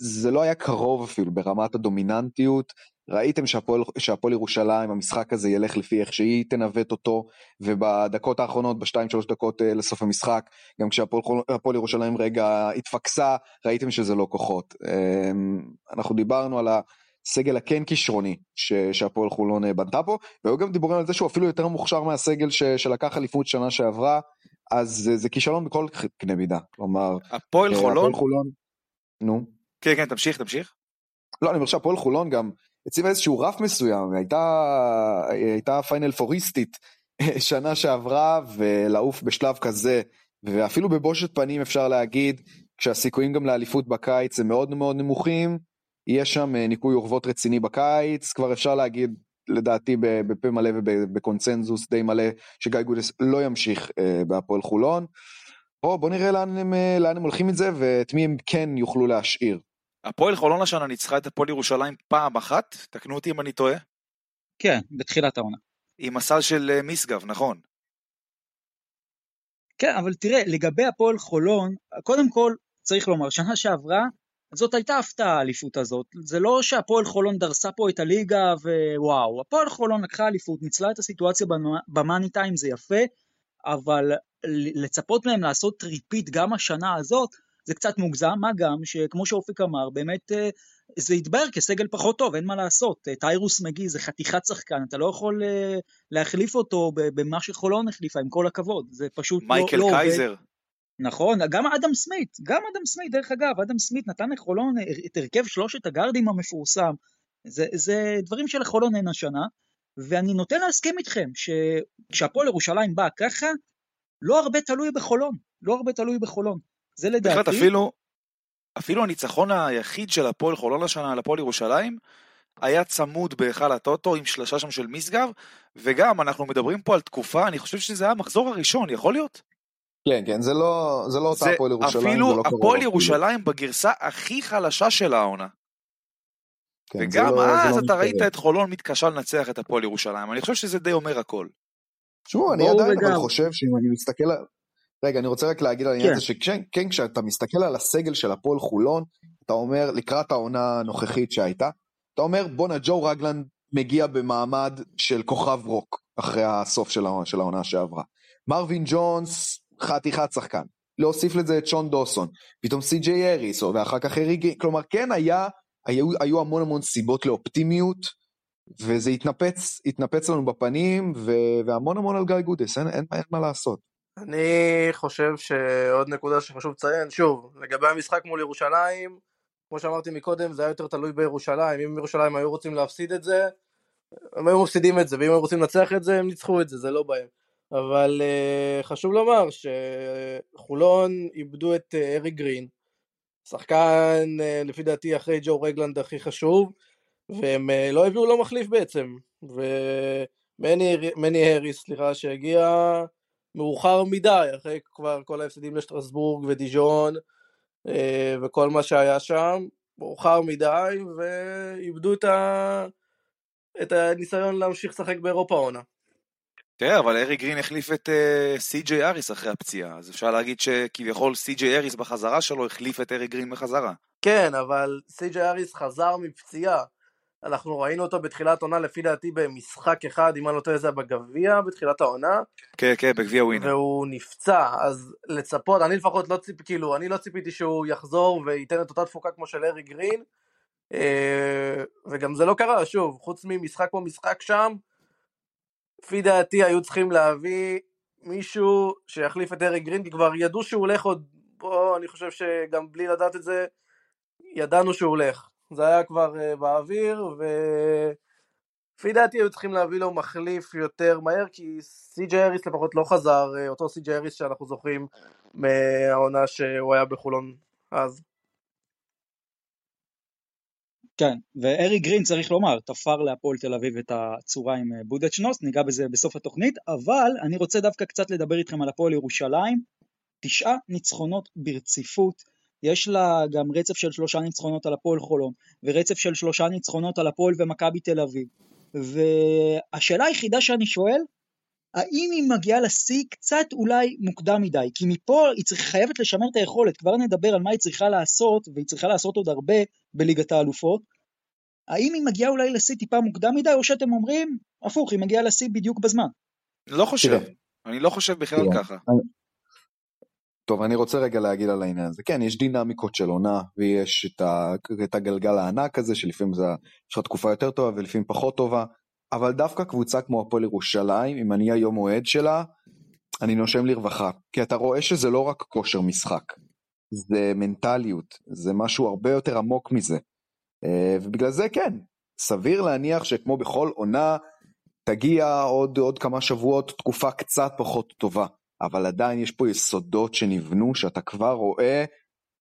זה לא היה קרוב אפילו ברמת הדומיננטיות. ראיתם שהפועל, שהפועל ירושלים, המשחק הזה ילך לפי איך שהיא תנווט אותו, ובדקות האחרונות, בשתיים שלוש דקות אה, לסוף המשחק, גם כשהפועל ירושלים רגע התפקסה, ראיתם שזה לא כוחות. אה, אנחנו דיברנו על הסגל הכן כישרוני ש- שהפועל חולון אה, בנתה פה, והיו גם דיבורים על זה שהוא אפילו יותר מוכשר מהסגל ש- שלקח אליפות שנה שעברה, אז זה, זה כישלון בכל קנה מידה. כלומר, הפועל אה, חולון, הפועל חולון, נו. כן, כן, תמשיך, תמשיך. לא, אני אומר שהפועל חולון גם הציבה איזשהו רף מסוים, הייתה, הייתה פיינל פוריסטית שנה שעברה, ולעוף בשלב כזה, ואפילו בבושת פנים אפשר להגיד, כשהסיכויים גם לאליפות בקיץ הם מאוד מאוד נמוכים, יש שם אה, ניקוי אורוות רציני בקיץ, כבר אפשר להגיד, לדעתי בפה מלא ובקונצנזוס די מלא, שגיא גודס לא ימשיך אה, בהפועל חולון. בוא, בוא נראה לאן הם, אה, לאן הם הולכים את זה, ואת מי הם כן יוכלו להשאיר. הפועל חולון השנה ניצחה את הפועל ירושלים פעם אחת, תקנו אותי אם אני טועה, כן, בתחילת העונה. עם הסל של אה, משגב, נכון. כן, אבל תראה, לגבי הפועל חולון, קודם כל, צריך לומר, שנה שעברה, זאת הייתה הפתעה האליפות הזאת. זה לא שהפועל חולון דרסה פה את הליגה ווואו. הפועל חולון לקחה אליפות, ניצלה את הסיטואציה ב money time, זה יפה, אבל לצפות מהם לעשות repeat גם השנה הזאת, זה קצת מוגזם, מה גם שכמו שאופק אמר, באמת אה, זה יתבהר כסגל פחות טוב, אין מה לעשות. אה, טיירוס מקגי זה חתיכת שחקן, אתה לא יכול אה, להחליף אותו במה שחולון החליפה, עם כל הכבוד. זה פשוט לא, מייקל לא עובד. קייזר, נכון, גם אדם סמית, גם אדם סמית, דרך אגב, אדם סמית נתן לחולון את הרכב שלושת הגארדים המפורסם. זה, זה דברים שלחולון אין השנה, ואני נוטה להסכים איתכם, שכשהפועל ירושלים באה ככה, לא הרבה תלוי בחולון, לא הרבה תלוי בחולון. זה לדעתי... בהחלט אפילו, אפילו הניצחון היחיד של הפועל חולון השנה על הפועל ירושלים, היה צמוד בהיכל הטוטו עם שלושה שם של משגב, וגם אנחנו מדברים פה על תקופה, אני חושב שזה היה המחזור הראשון, יכול להיות? כן, כן, זה לא, זה לא אותה הפועל ירושלים, אפילו זה לא קרוב. הפועל ירושלים בגרסה הכי חלשה של העונה. כן, זה וגם לא- זה אז לא אתה ראית מתקרב. את חולון מתקשה לנצח את הפועל ירושלים. אני חושב שזה די אומר הכל. תשמעו, אני עדיין אבל. חושב שאם אני מסתכל. רגע, אני רוצה רק להגיד על העניין כן. הזה, שכן, כן, כשאתה מסתכל על הסגל של הפועל חולון, אתה אומר, לקראת העונה הנוכחית שהייתה, אתה אומר, בואנה, ג'ו רגלן מגיע במעמד של כוכב רוק, אחרי הסוף של העונה, של העונה שעברה. מרווין ג'ונס, חתיכת שחקן. להוסיף לזה את שון דוסון, פתאום סי.ג'יי אריס, או- ואחר כך אריגי, כלומר, כן היה, היו, היו המון המון סיבות לאופטימיות, וזה התנפץ, התנפץ לנו בפנים, ו, והמון המון על גיא גודס, אין, אין, אין מה לעשות. אני חושב שעוד נקודה שחשוב לציין, שוב, לגבי המשחק מול ירושלים, כמו שאמרתי מקודם, זה היה יותר תלוי בירושלים. אם ירושלים היו רוצים להפסיד את זה, הם היו מפסידים את זה, ואם היו רוצים לנצח את זה, הם ניצחו את זה, זה לא בהם. אבל uh, חשוב לומר שחולון איבדו את uh, ארי גרין, שחקן uh, לפי דעתי אחרי ג'ו רגלנד הכי חשוב, והם uh, לא הביאו לו מחליף בעצם. ומני האריס, סליחה, שהגיע מאוחר מדי, אחרי כבר כל ההפסדים לשטרסבורג ודיז'ון אה, וכל מה שהיה שם, מאוחר מדי, ואיבדו את, ה... את הניסיון להמשיך לשחק באירופה עונה. תראה, אבל ארי גרין החליף את אה, סי.ג'יי אריס אחרי הפציעה, אז אפשר להגיד שכביכול סי.ג'יי אריס בחזרה שלו החליף את ארי גרין בחזרה. כן, אבל סי.ג'יי אריס חזר מפציעה. אנחנו ראינו אותו בתחילת עונה, לפי דעתי, במשחק אחד, אם אני לא טועה, זה בגביע, בתחילת העונה. כן, כן, בגביע ווינר. והוא נפצע, אז לצפות, אני לפחות לא ציפ... כאילו, אני לא ציפיתי שהוא יחזור וייתן את אותה תפוקה כמו של ארי גרין, אה, וגם זה לא קרה, שוב, חוץ ממשחק כמו משחק שם, לפי דעתי היו צריכים להביא מישהו שיחליף את ארי גרין, כי כבר ידעו שהוא הולך עוד, בוא, אני חושב שגם בלי לדעת את זה, ידענו שהוא הולך. זה היה כבר uh, באוויר, ולפי דעתי היו צריכים להביא לו מחליף יותר מהר, כי סי.ג'י אריס לפחות לא חזר, uh, אותו סי.ג'י אריס שאנחנו זוכרים מהעונה שהוא היה בחולון אז. כן, וארי גרין צריך לומר, תפר להפועל תל אביב את הצורה עם אה, בודדשנוס, ניגע בזה בסוף התוכנית, אבל אני רוצה דווקא קצת לדבר איתכם על הפועל ירושלים, תשעה ניצחונות ברציפות, יש לה גם רצף של שלושה ניצחונות על הפועל חולון, ורצף של שלושה ניצחונות על הפועל ומכבי תל אביב, והשאלה היחידה שאני שואל, האם היא מגיעה לשיא קצת אולי מוקדם מדי, כי מפה היא צריך, חייבת לשמר את היכולת, כבר נדבר על מה היא צריכה לעשות, והיא צריכה לעשות עוד הרבה בליגת האלופות, האם היא מגיעה אולי לשיא טיפה מוקדם מדי, או שאתם אומרים, הפוך, היא מגיעה לשיא בדיוק בזמן. לא חושב. אני לא חושב בכלל. ככה. טוב, אני רוצה רגע להגיד על העניין הזה. כן, יש דינמיקות של עונה, ויש את, ה, את הגלגל הענק הזה, שלפעמים זה, יש לך תקופה יותר טובה ולפעמים פחות טובה, אבל דווקא קבוצה כמו הפועל ירושלים, אם אני היום אוהד שלה, אני נושם לרווחה. כי אתה רואה שזה לא רק כושר משחק, זה מנטליות, זה משהו הרבה יותר עמוק מזה. אה, ובגלל זה כן, סביר להניח שכמו בכל עונה, תגיע עוד, עוד כמה שבועות תקופה קצת פחות טובה. אבל עדיין יש פה יסודות שנבנו שאתה כבר רואה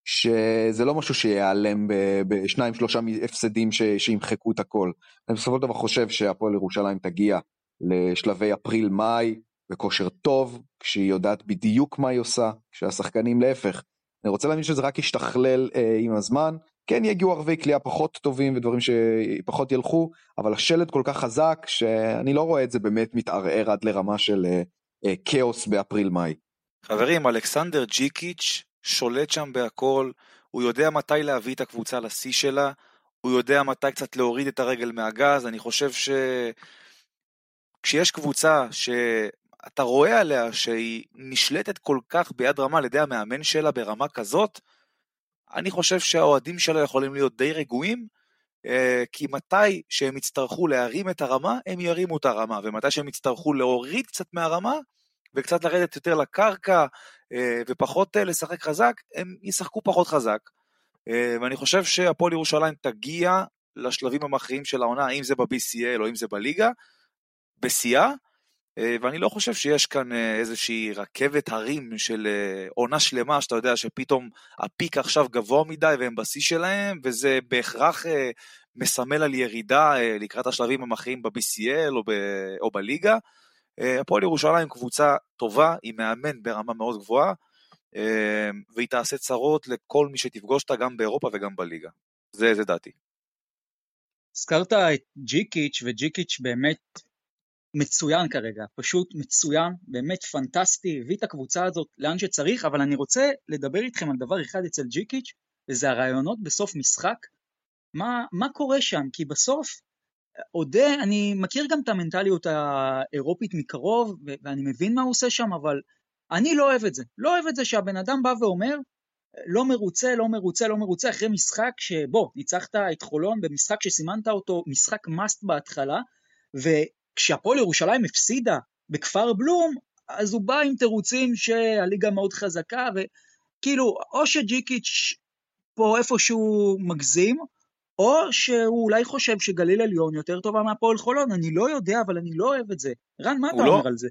שזה לא משהו שיעלם בשניים שלושה הפסדים ש- שימחקו את הכל. אני בסופו של דבר חושב שהפועל ירושלים תגיע לשלבי אפריל-מאי בכושר טוב, כשהיא יודעת בדיוק מה היא עושה, כשהשחקנים להפך. אני רוצה להאמין שזה רק ישתכלל אה, עם הזמן. כן יגיעו ערבי קליעה פחות טובים ודברים שפחות ילכו, אבל השלד כל כך חזק שאני לא רואה את זה באמת מתערער עד לרמה של אה, כאוס באפריל-מאי. חברים, אלכסנדר ג'יקיץ' שולט שם בהכל, הוא יודע מתי להביא את הקבוצה לשיא שלה, הוא יודע מתי קצת להוריד את הרגל מהגז, אני חושב ש... כשיש קבוצה שאתה רואה עליה שהיא נשלטת כל כך ביד רמה על ידי המאמן שלה ברמה כזאת, אני חושב שהאוהדים שלה יכולים להיות די רגועים, אה, כי מתי שהם יצטרכו להרים את הרמה, הם ירימו את הרמה, ומתי שהם יצטרכו להוריד קצת מהרמה, וקצת לרדת יותר לקרקע, אה, ופחות אה, לשחק חזק, הם ישחקו פחות חזק. אה, ואני חושב שהפועל ירושלים תגיע לשלבים המכריעים של העונה, אם זה ב-BCL או אם זה בליגה, בשיאה, אה, ואני לא חושב שיש כאן אה, איזושהי רכבת הרים של אה, עונה שלמה, שאתה יודע שפתאום הפיק עכשיו גבוה מדי והם בשיא שלהם, וזה בהכרח מסמל על ירידה לקראת השלבים המכריעים ב-BCL או, ב- או בליגה. הפועל ירושלים קבוצה טובה, היא מאמן ברמה מאוד גבוהה, והיא תעשה צרות לכל מי שתפגוש אותה גם באירופה וגם בליגה. זה, זה דעתי. הזכרת את ג'יקיץ', וג'יקיץ' באמת מצוין כרגע, פשוט מצוין, באמת פנטסטי, הביא את הקבוצה הזאת לאן שצריך, אבל אני רוצה לדבר איתכם על דבר אחד אצל ג'יקיץ', וזה הרעיונות בסוף משחק. מה, מה קורה שם? כי בסוף, אודה, אני מכיר גם את המנטליות האירופית מקרוב, ואני מבין מה הוא עושה שם, אבל אני לא אוהב את זה. לא אוהב את זה שהבן אדם בא ואומר, לא מרוצה, לא מרוצה, לא מרוצה, אחרי משחק שבו, ניצחת את חולון במשחק שסימנת אותו משחק מאסט בהתחלה, וכשהפועל ירושלים הפסידה בכפר בלום, אז הוא בא עם תירוצים שהליגה מאוד חזקה, וכאילו, או שג'יקיץ' פה איפשהו מגזים, או שהוא אולי חושב שגליל עליון יותר טובה מהפועל חולון, אני לא יודע, אבל אני לא אוהב את זה. רן, מה אתה לא... אומר על זה?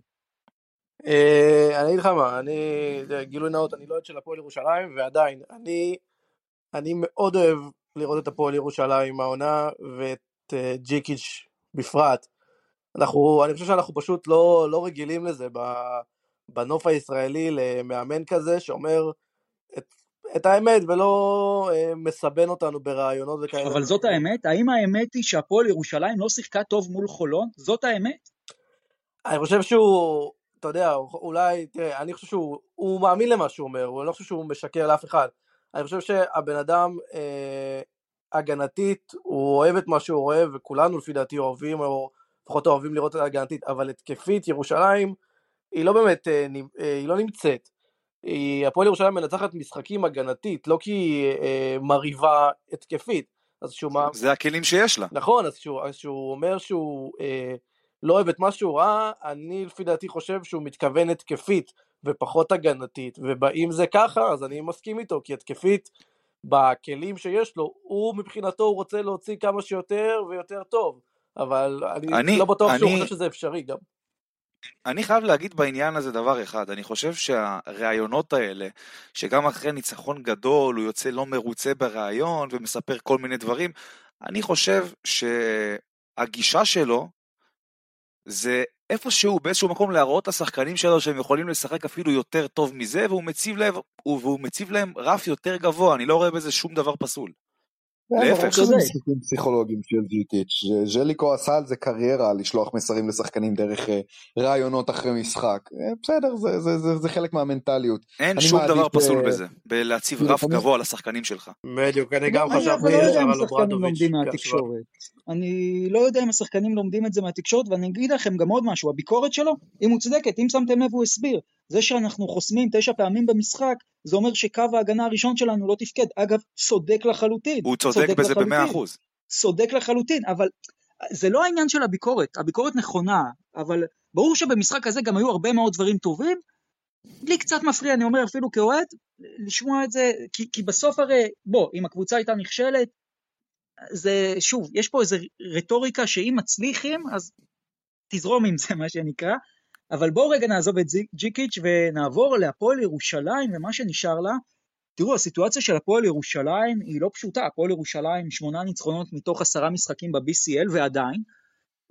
אה, אני אגיד לך מה, אני, גילוי נאות, אני לא אוהד של הפועל ירושלים, ועדיין, אני, אני מאוד אוהב לראות את הפועל ירושלים העונה, ואת אה, ג'יקיץ' בפרט. אנחנו, אני חושב שאנחנו פשוט לא, לא רגילים לזה בנוף הישראלי למאמן כזה שאומר את, את האמת ולא אה, מסבן אותנו ברעיונות וכאלה. אבל זאת האמת? האם האמת היא שהפועל ירושלים לא שיחקה טוב מול חולון? זאת האמת? אני חושב שהוא, אתה יודע, אולי, תראה, אני חושב שהוא מאמין למה שהוא אומר, הוא לא חושב שהוא משקר לאף אחד. אני חושב שהבן אדם אה, הגנתית, הוא אוהב את מה שהוא אוהב, וכולנו לפי דעתי אוהבים, או לפחות אוהבים לראות את ההגנתית, אבל התקפית, ירושלים, היא לא באמת, אה, אה, היא לא נמצאת. הפועל ירושלים מנצחת משחקים הגנתית, לא כי היא אה, מרהיבה התקפית. אז שהוא מה... זה הכלים שיש לה. נכון, אז שהוא, אז שהוא אומר שהוא אה, לא אוהב את מה שהוא ראה, אני לפי דעתי חושב שהוא מתכוון התקפית ופחות הגנתית, ואם זה ככה, אז אני מסכים איתו, כי התקפית, בכלים שיש לו, הוא מבחינתו הוא רוצה להוציא כמה שיותר ויותר טוב, אבל אני, אני לא בטוח אני... שהוא חושב שזה אפשרי גם. אני חייב להגיד בעניין הזה דבר אחד, אני חושב שהראיונות האלה, שגם אחרי ניצחון גדול הוא יוצא לא מרוצה בראיון ומספר כל מיני דברים, אני חושב שהגישה שלו זה איפשהו באיזשהו מקום להראות לשחקנים שלו שהם יכולים לשחק אפילו יותר טוב מזה, והוא מציב להם, והוא מציב להם רף יותר גבוה, אני לא רואה בזה שום דבר פסול. להפך. זה משחקים פסיכולוגיים של ג'יטיץ', ז'ליקו עשה על זה קריירה לשלוח מסרים לשחקנים דרך אה, רעיונות אחרי משחק, אה, בסדר זה, זה, זה, זה חלק מהמנטליות. אין שום דבר אה, פסול בזה, בלהציב רף גבוה לשחקנים שלך. בדיוק, אני גם חשבתי על אוברדוביץ'. אני לא יודע אם השחקנים לומדים את זה מהתקשורת, ואני אגיד לכם גם עוד משהו, הביקורת שלו, אם מוצדקת, אם שמתם לב הוא הסביר, זה שאנחנו חוסמים תשע פעמים במשחק, זה אומר שקו ההגנה הראשון שלנו לא תפקד. אגב, צודק לחלוטין. הוא צודק, צודק בזה במאה אחוז. צודק לחלוטין, אבל זה לא העניין של הביקורת, הביקורת נכונה, אבל ברור שבמשחק הזה גם היו הרבה מאוד דברים טובים. לי קצת מפריע, אני אומר אפילו כאוהד, לשמוע את זה, כי, כי בסוף הרי, בוא, אם הקבוצה הייתה נכשלת, זה, שוב, יש פה איזו רטוריקה שאם מצליחים, אז תזרום עם זה, מה שנקרא, אבל בואו רגע נעזוב את ג'יקיץ' ונעבור להפועל ירושלים ומה שנשאר לה. תראו, הסיטואציה של הפועל ירושלים היא לא פשוטה, הפועל ירושלים שמונה ניצחונות מתוך עשרה משחקים ב-BCL ועדיין,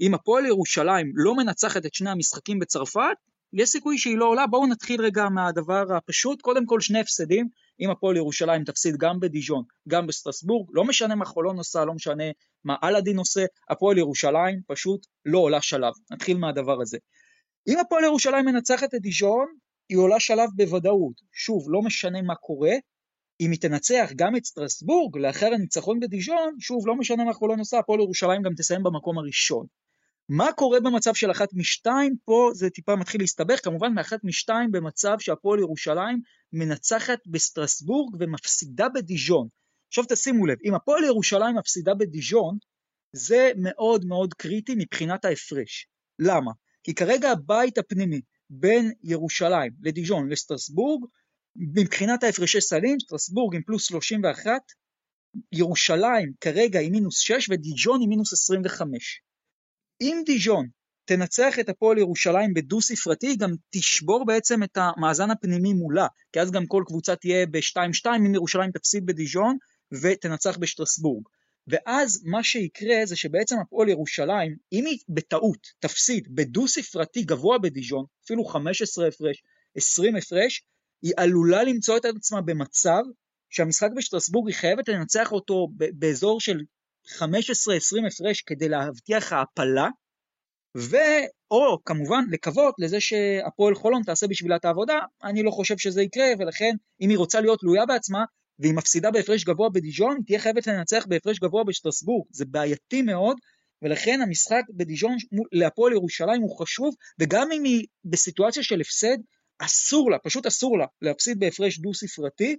אם הפועל ירושלים לא מנצחת את שני המשחקים בצרפת, יש סיכוי שהיא לא עולה. בואו נתחיל רגע מהדבר הפשוט, קודם כל שני הפסדים, אם הפועל ירושלים תפסיד גם בדיז'ון, גם בסטרסבורג, לא משנה מה חולון עושה, לא משנה מה אלאדין עושה, הפועל ירושלים פשוט לא עולה שלב. נתחיל מהדבר הזה. אם הפועל ירושלים מנצחת את דיז'ון, היא עולה שלב בוודאות. שוב, לא משנה מה קורה, אם היא תנצח גם את סטרסבורג לאחר הניצחון בדיז'ון, שוב, לא משנה מה חולון עושה, הפועל ירושלים גם תסיים במקום הראשון. מה קורה במצב של אחת משתיים? פה זה טיפה מתחיל להסתבך, כמובן מאחת משתיים במצב שהפועל ירושלים מנצחת בסטרסבורג ומפסידה בדיז'ון. עכשיו תשימו לב, אם הפועל ירושלים מפסידה בדיז'ון, זה מאוד מאוד קריטי מבחינת ההפרש. למה? כי כרגע הבית הפנימי בין ירושלים לדיז'ון לסטרסבורג, מבחינת ההפרשי סלים, סטרסבורג עם פלוס 31, ירושלים כרגע עם מינוס 6 ודיז'ון עם מינוס 25. אם דיז'ון תנצח את הפועל ירושלים בדו ספרתי, גם תשבור בעצם את המאזן הפנימי מולה, כי אז גם כל קבוצה תהיה ב-2-2 אם ירושלים תפסיד בדיז'ון ותנצח בשטרסבורג. ואז מה שיקרה זה שבעצם הפועל ירושלים, אם היא בטעות תפסיד בדו ספרתי גבוה בדיז'ון, אפילו 15 הפרש, 20 הפרש, היא עלולה למצוא את עצמה במצב שהמשחק בשטרסבורג היא חייבת לנצח אותו באזור של 15-20 הפרש כדי להבטיח העפלה, ואו כמובן לקוות לזה שהפועל חולון תעשה בשבילה את העבודה, אני לא חושב שזה יקרה, ולכן אם היא רוצה להיות תלויה בעצמה, והיא מפסידה בהפרש גבוה בדיז'ון, היא תהיה חייבת לנצח בהפרש גבוה בשטרסבורג, זה בעייתי מאוד, ולכן המשחק בדיז'ון להפועל ירושלים הוא חשוב, וגם אם היא בסיטואציה של הפסד, אסור לה, פשוט אסור לה, להפסיד בהפרש דו ספרתי,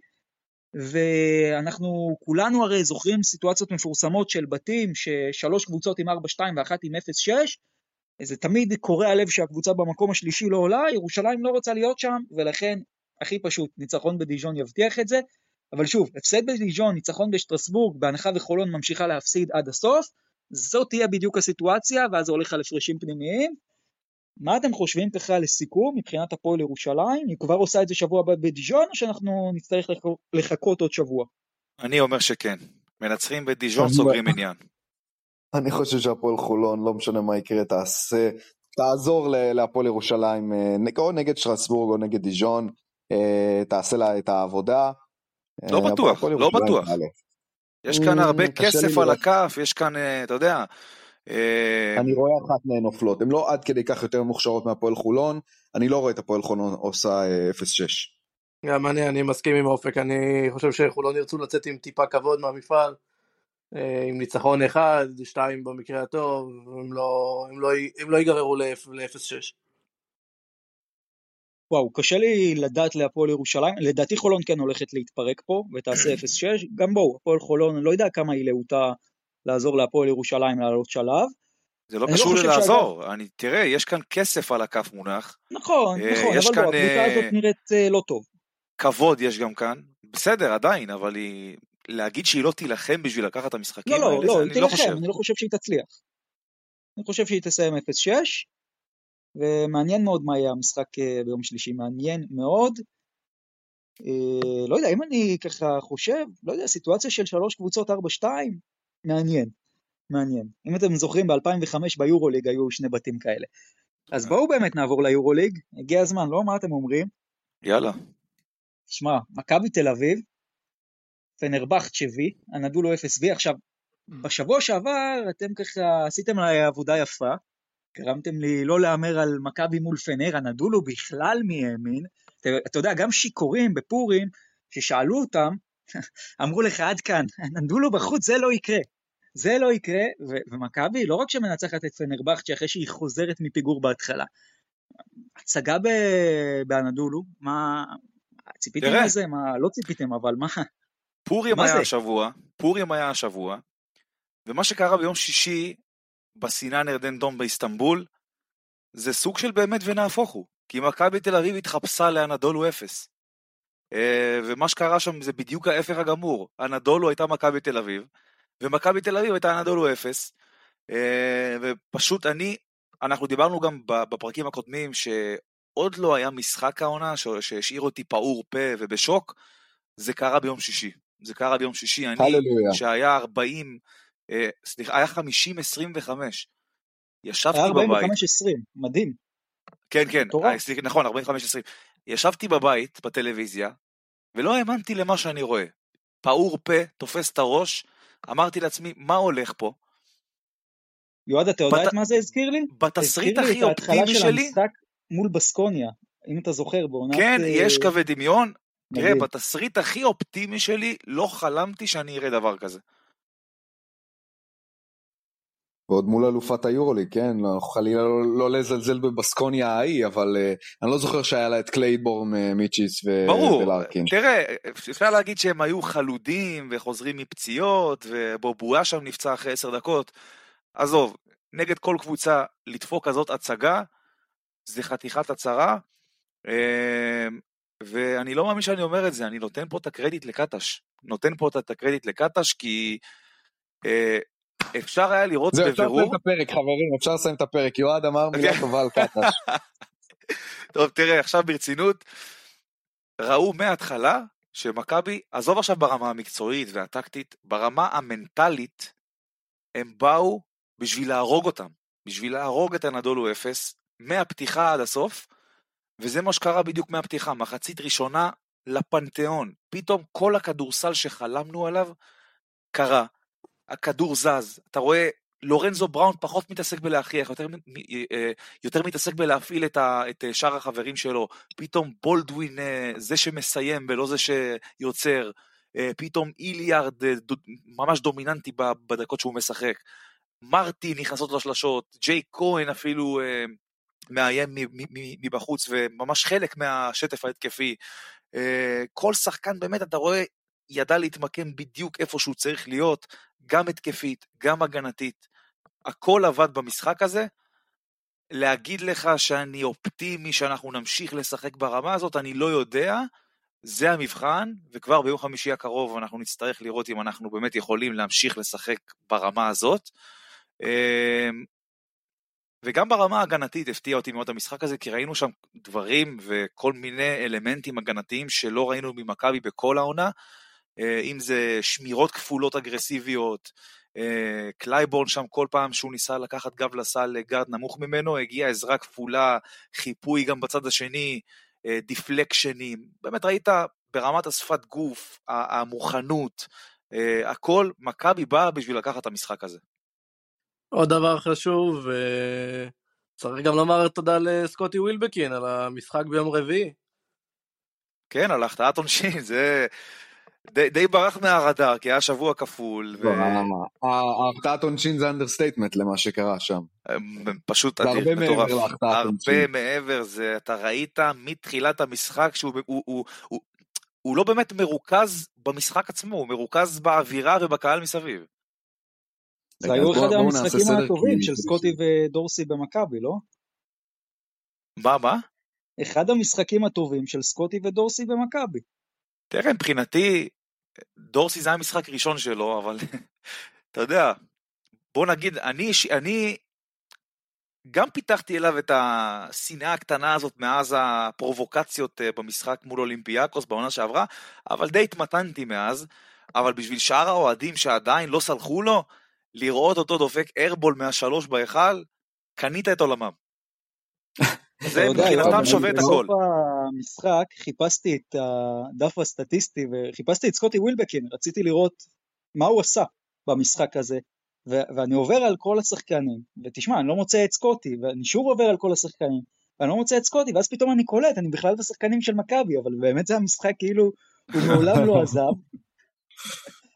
ואנחנו כולנו הרי זוכרים סיטואציות מפורסמות של בתים ששלוש קבוצות עם 4-2 ואחת עם 0-6, זה תמיד קורע הלב שהקבוצה במקום השלישי לא עולה, ירושלים לא רוצה להיות שם, ולכן הכי פשוט, ניצחון בדיז'ון יבטיח את זה, אבל שוב, הפסד בדיז'ון, ניצחון בשטרסבורג, בהנחה וחולון ממשיכה להפסיד עד הסוף, זאת תהיה בדיוק הסיטואציה, ואז זה הולך על הפרשים פנימיים. מה אתם חושבים ככה לסיכום מבחינת הפועל ירושלים? היא כבר עושה את זה שבוע הבא בדיז'ון, או שאנחנו נצטרך לחכות עוד שבוע? אני אומר שכן. מנצחים בדיז'ון, סוגרים עניין. אני חושב שהפועל חולון, לא משנה מה יקרה, תעשה, תעזור להפועל ירושלים, אה, או נגד שטרסבורג או נגד דיז'ון, אה, תעשה לה את העבודה. לא אה, בטוח, לא בטוח. יש כאן הרבה כסף על הכף, יש כאן, אתה יודע... אני רואה אחת מהן נופלות, הן לא עד כדי כך יותר מוכשרות מהפועל חולון, אני לא רואה את הפועל חולון עושה 0-6. גם אני, אני מסכים עם אופק, אני חושב שחולון ירצו לצאת עם טיפה כבוד מהמפעל. אה, עם ניצחון אחד, שתיים במקרה הטוב, הם לא, הם לא, הם לא ייגררו ל-0-6. וואו, קשה לי לדעת להפועל ירושלים, לדעתי חולון כן הולכת להתפרק פה ותעשה 0-6, גם בואו, הפועל חולון, אני לא יודע כמה היא להוטה לעזור להפועל ירושלים לעלות שלב. זה לא קשור לא לעזור, שאגב... אני, תראה, יש כאן כסף על הכף מונח. נכון, אה, נכון, אבל כאן, לא, הקבוצה הזאת אה, נראית אה, לא טוב. כבוד יש גם כאן, בסדר, עדיין, אבל היא להגיד שהיא לא תילחם בשביל לקחת את המשחקים לא, לא, האלה, לא, היא תילחם, לא אני לא חושב שהיא תצליח. אני חושב שהיא תסיים 0-6, ומעניין מאוד מה יהיה המשחק אה, ביום שלישי, מעניין מאוד. אה, לא יודע, אם אני ככה חושב, לא יודע, סיטואציה של שלוש קבוצות 4-2, מעניין, מעניין. אם אתם זוכרים, ב-2005 ביורוליג היו שני בתים כאלה. אז אה. בואו באמת נעבור ליורוליג, הגיע הזמן, לא? מה אתם אומרים? יאללה. שמע, מכבי תל אביב, פנרבכט שבי, הנדולו 0V. עכשיו, בשבוע שעבר אתם ככה עשיתם עליי עבודה יפה, גרמתם לי לא להמר על מכבי מול פנר, הנדולו בכלל מי האמין. אתה, אתה יודע, גם שיכורים בפורים, ששאלו אותם, אמרו לך עד כאן, הנדולו בחוץ, זה לא יקרה. זה לא יקרה, ו- ומכבי לא רק שמנצחת את פנרבכט, שאחרי שהיא חוזרת מפיגור בהתחלה. הצגה באנדולו, מה... ציפיתם לזה? מה, לא ציפיתם, אבל מה? פורים היה זה? השבוע, פורים היה השבוע, ומה שקרה ביום שישי בסינן ארדן דום באיסטנבול, זה סוג של באמת ונהפוך הוא, כי מכבי תל אביב התחפשה לאנדולו אפס. אה, ומה שקרה שם זה בדיוק ההפך הגמור, אנדולו הייתה מכבי תל אביב, ומכבי תל אביב הייתה אנדולו אפס, אה, ופשוט אני, אנחנו דיברנו גם בפרקים הקודמים שעוד לא היה משחק העונה שהשאיר אותי פעור פה ובשוק, זה קרה ביום שישי. זה קרה ביום שישי, אני, הללויה. שהיה 40, אה, סליחה, היה 50-25. ישבתי היה בבית. היה 45-20, מדהים. כן, כן, אה, סליחה, נכון, 45-20. ישבתי בבית, בטלוויזיה, ולא האמנתי למה שאני רואה. פעור פה, תופס את הראש, אמרתי לעצמי, מה הולך פה? יועד, אתה יודע בת... את מה זה הזכיר לי? בתסריט הכי אופטימי שלי? הזכיר לי את ההתחלה של המשחק מול בסקוניה, אם אתה זוכר, בעונת... כן, יש קווי דמיון, תראה, בתסריט הכי אופטימי שלי, לא חלמתי שאני אראה דבר כזה. ועוד מול אלופת היורוליג, כן? לא, חלילה לא, לא לזלזל בבסקוניה ההיא, אבל אה, אני לא זוכר שהיה לה את קלייבורן, אה, מיציץ' ו- ברור, ולארקין. תראה, אפשר להגיד שהם היו חלודים וחוזרים מפציעות, ובובואה שם נפצע אחרי עשר דקות. עזוב, נגד כל קבוצה לדפוק כזאת הצגה, זה חתיכת הצהרה. אה, ואני לא מאמין שאני אומר את זה, אני נותן פה את הקרדיט לקטש. נותן פה את הקרדיט לקטש כי אה, אפשר היה לראות זהו, אפשר לסיים בבירור, את הפרק, חברים, אפשר לסיים את הפרק. יועד אמר מילה כן. טובה על קטש. טוב תראה עכשיו ברצינות, ראו מההתחלה שמכבי, עזוב עכשיו ברמה המקצועית והטקטית, ברמה המנטלית, הם באו בשביל להרוג אותם, בשביל להרוג את הנדולו אפס, מהפתיחה עד הסוף, וזה מה שקרה בדיוק מהפתיחה, מחצית ראשונה לפנתיאון, פתאום כל הכדורסל שחלמנו עליו קרה, הכדור זז, אתה רואה לורנזו בראון פחות מתעסק בלהכריח, יותר, מ- אה, יותר מתעסק בלהפעיל את, ה, את אה, שאר החברים שלו, פתאום בולדווין אה, זה שמסיים ולא זה שיוצר, אה, פתאום איליארד אה, ממש דומיננטי בדקות שהוא משחק, מרטי נכנסות לשלשות, ג'יי כהן אפילו אה, מאיים מבחוץ וממש חלק מהשטף ההתקפי. אה, כל שחקן באמת אתה רואה ידע להתמקם בדיוק איפה שהוא צריך להיות, גם התקפית, גם הגנתית. הכל עבד במשחק הזה. להגיד לך שאני אופטימי שאנחנו נמשיך לשחק ברמה הזאת, אני לא יודע. זה המבחן, וכבר ביום חמישי הקרוב אנחנו נצטרך לראות אם אנחנו באמת יכולים להמשיך לשחק ברמה הזאת. אמ, וגם ברמה ההגנתית הפתיע אותי מאוד המשחק הזה, כי ראינו שם דברים וכל מיני אלמנטים הגנתיים שלא ראינו ממכבי בכל העונה, אם זה שמירות כפולות אגרסיביות, אה, קלייבורן שם כל פעם שהוא ניסה לקחת גב לסל לגארד נמוך ממנו, הגיעה עזרה כפולה, חיפוי גם בצד השני, אה, deflection ים, באמת ראית ברמת השפת גוף, המוכנות, אה, הכל, מכבי באה בשביל לקחת את המשחק הזה. עוד דבר חשוב, אה, צריך גם לומר תודה לסקוטי ווילבקין על המשחק ביום רביעי. כן, על החטאת עונשין, זה די, די ברח מהרדאר, כי היה שבוע כפול, לא, ההחטאת עונשין זה understatement למה שקרה שם. ופשוט זה אדיר, הרבה מעבר מטורף. הרבה. מעבר, זה, אתה ראית מתחילת המשחק שהוא הוא, הוא, הוא, הוא לא באמת מרוכז במשחק עצמו, הוא מרוכז באווירה ובקהל מסביב. זה היו אחד המשחקים הטובים של סקוטי ודורסי במכבי, לא? מה, מה? אחד המשחקים הטובים של סקוטי ודורסי במכבי. תראה, מבחינתי, דורסי זה היה משחק ראשון שלו, אבל אתה יודע, בוא נגיד, אני, אני גם פיתחתי אליו את השנאה הקטנה הזאת מאז הפרובוקציות אה, במשחק מול אולימפיאקוס בעונה שעברה, אבל די התמתנתי מאז, אבל בשביל שאר האוהדים שעדיין לא סלחו לו, לראות אותו דופק איירבול מהשלוש בהיכל, קנית את עולמם. זה מבחינתם שווה את בסוף הכל. המשחק חיפשתי את הדף הסטטיסטי וחיפשתי את סקוטי ווילבקין, רציתי לראות מה הוא עשה במשחק הזה, ו- ואני עובר על כל השחקנים, ותשמע, אני לא מוצא את סקוטי, ואני שוב עובר על כל השחקנים, ואני לא מוצא את סקוטי, ואז פתאום אני קולט, אני בכלל בשחקנים של מכבי, אבל באמת זה המשחק כאילו, הוא מעולם לא עזב.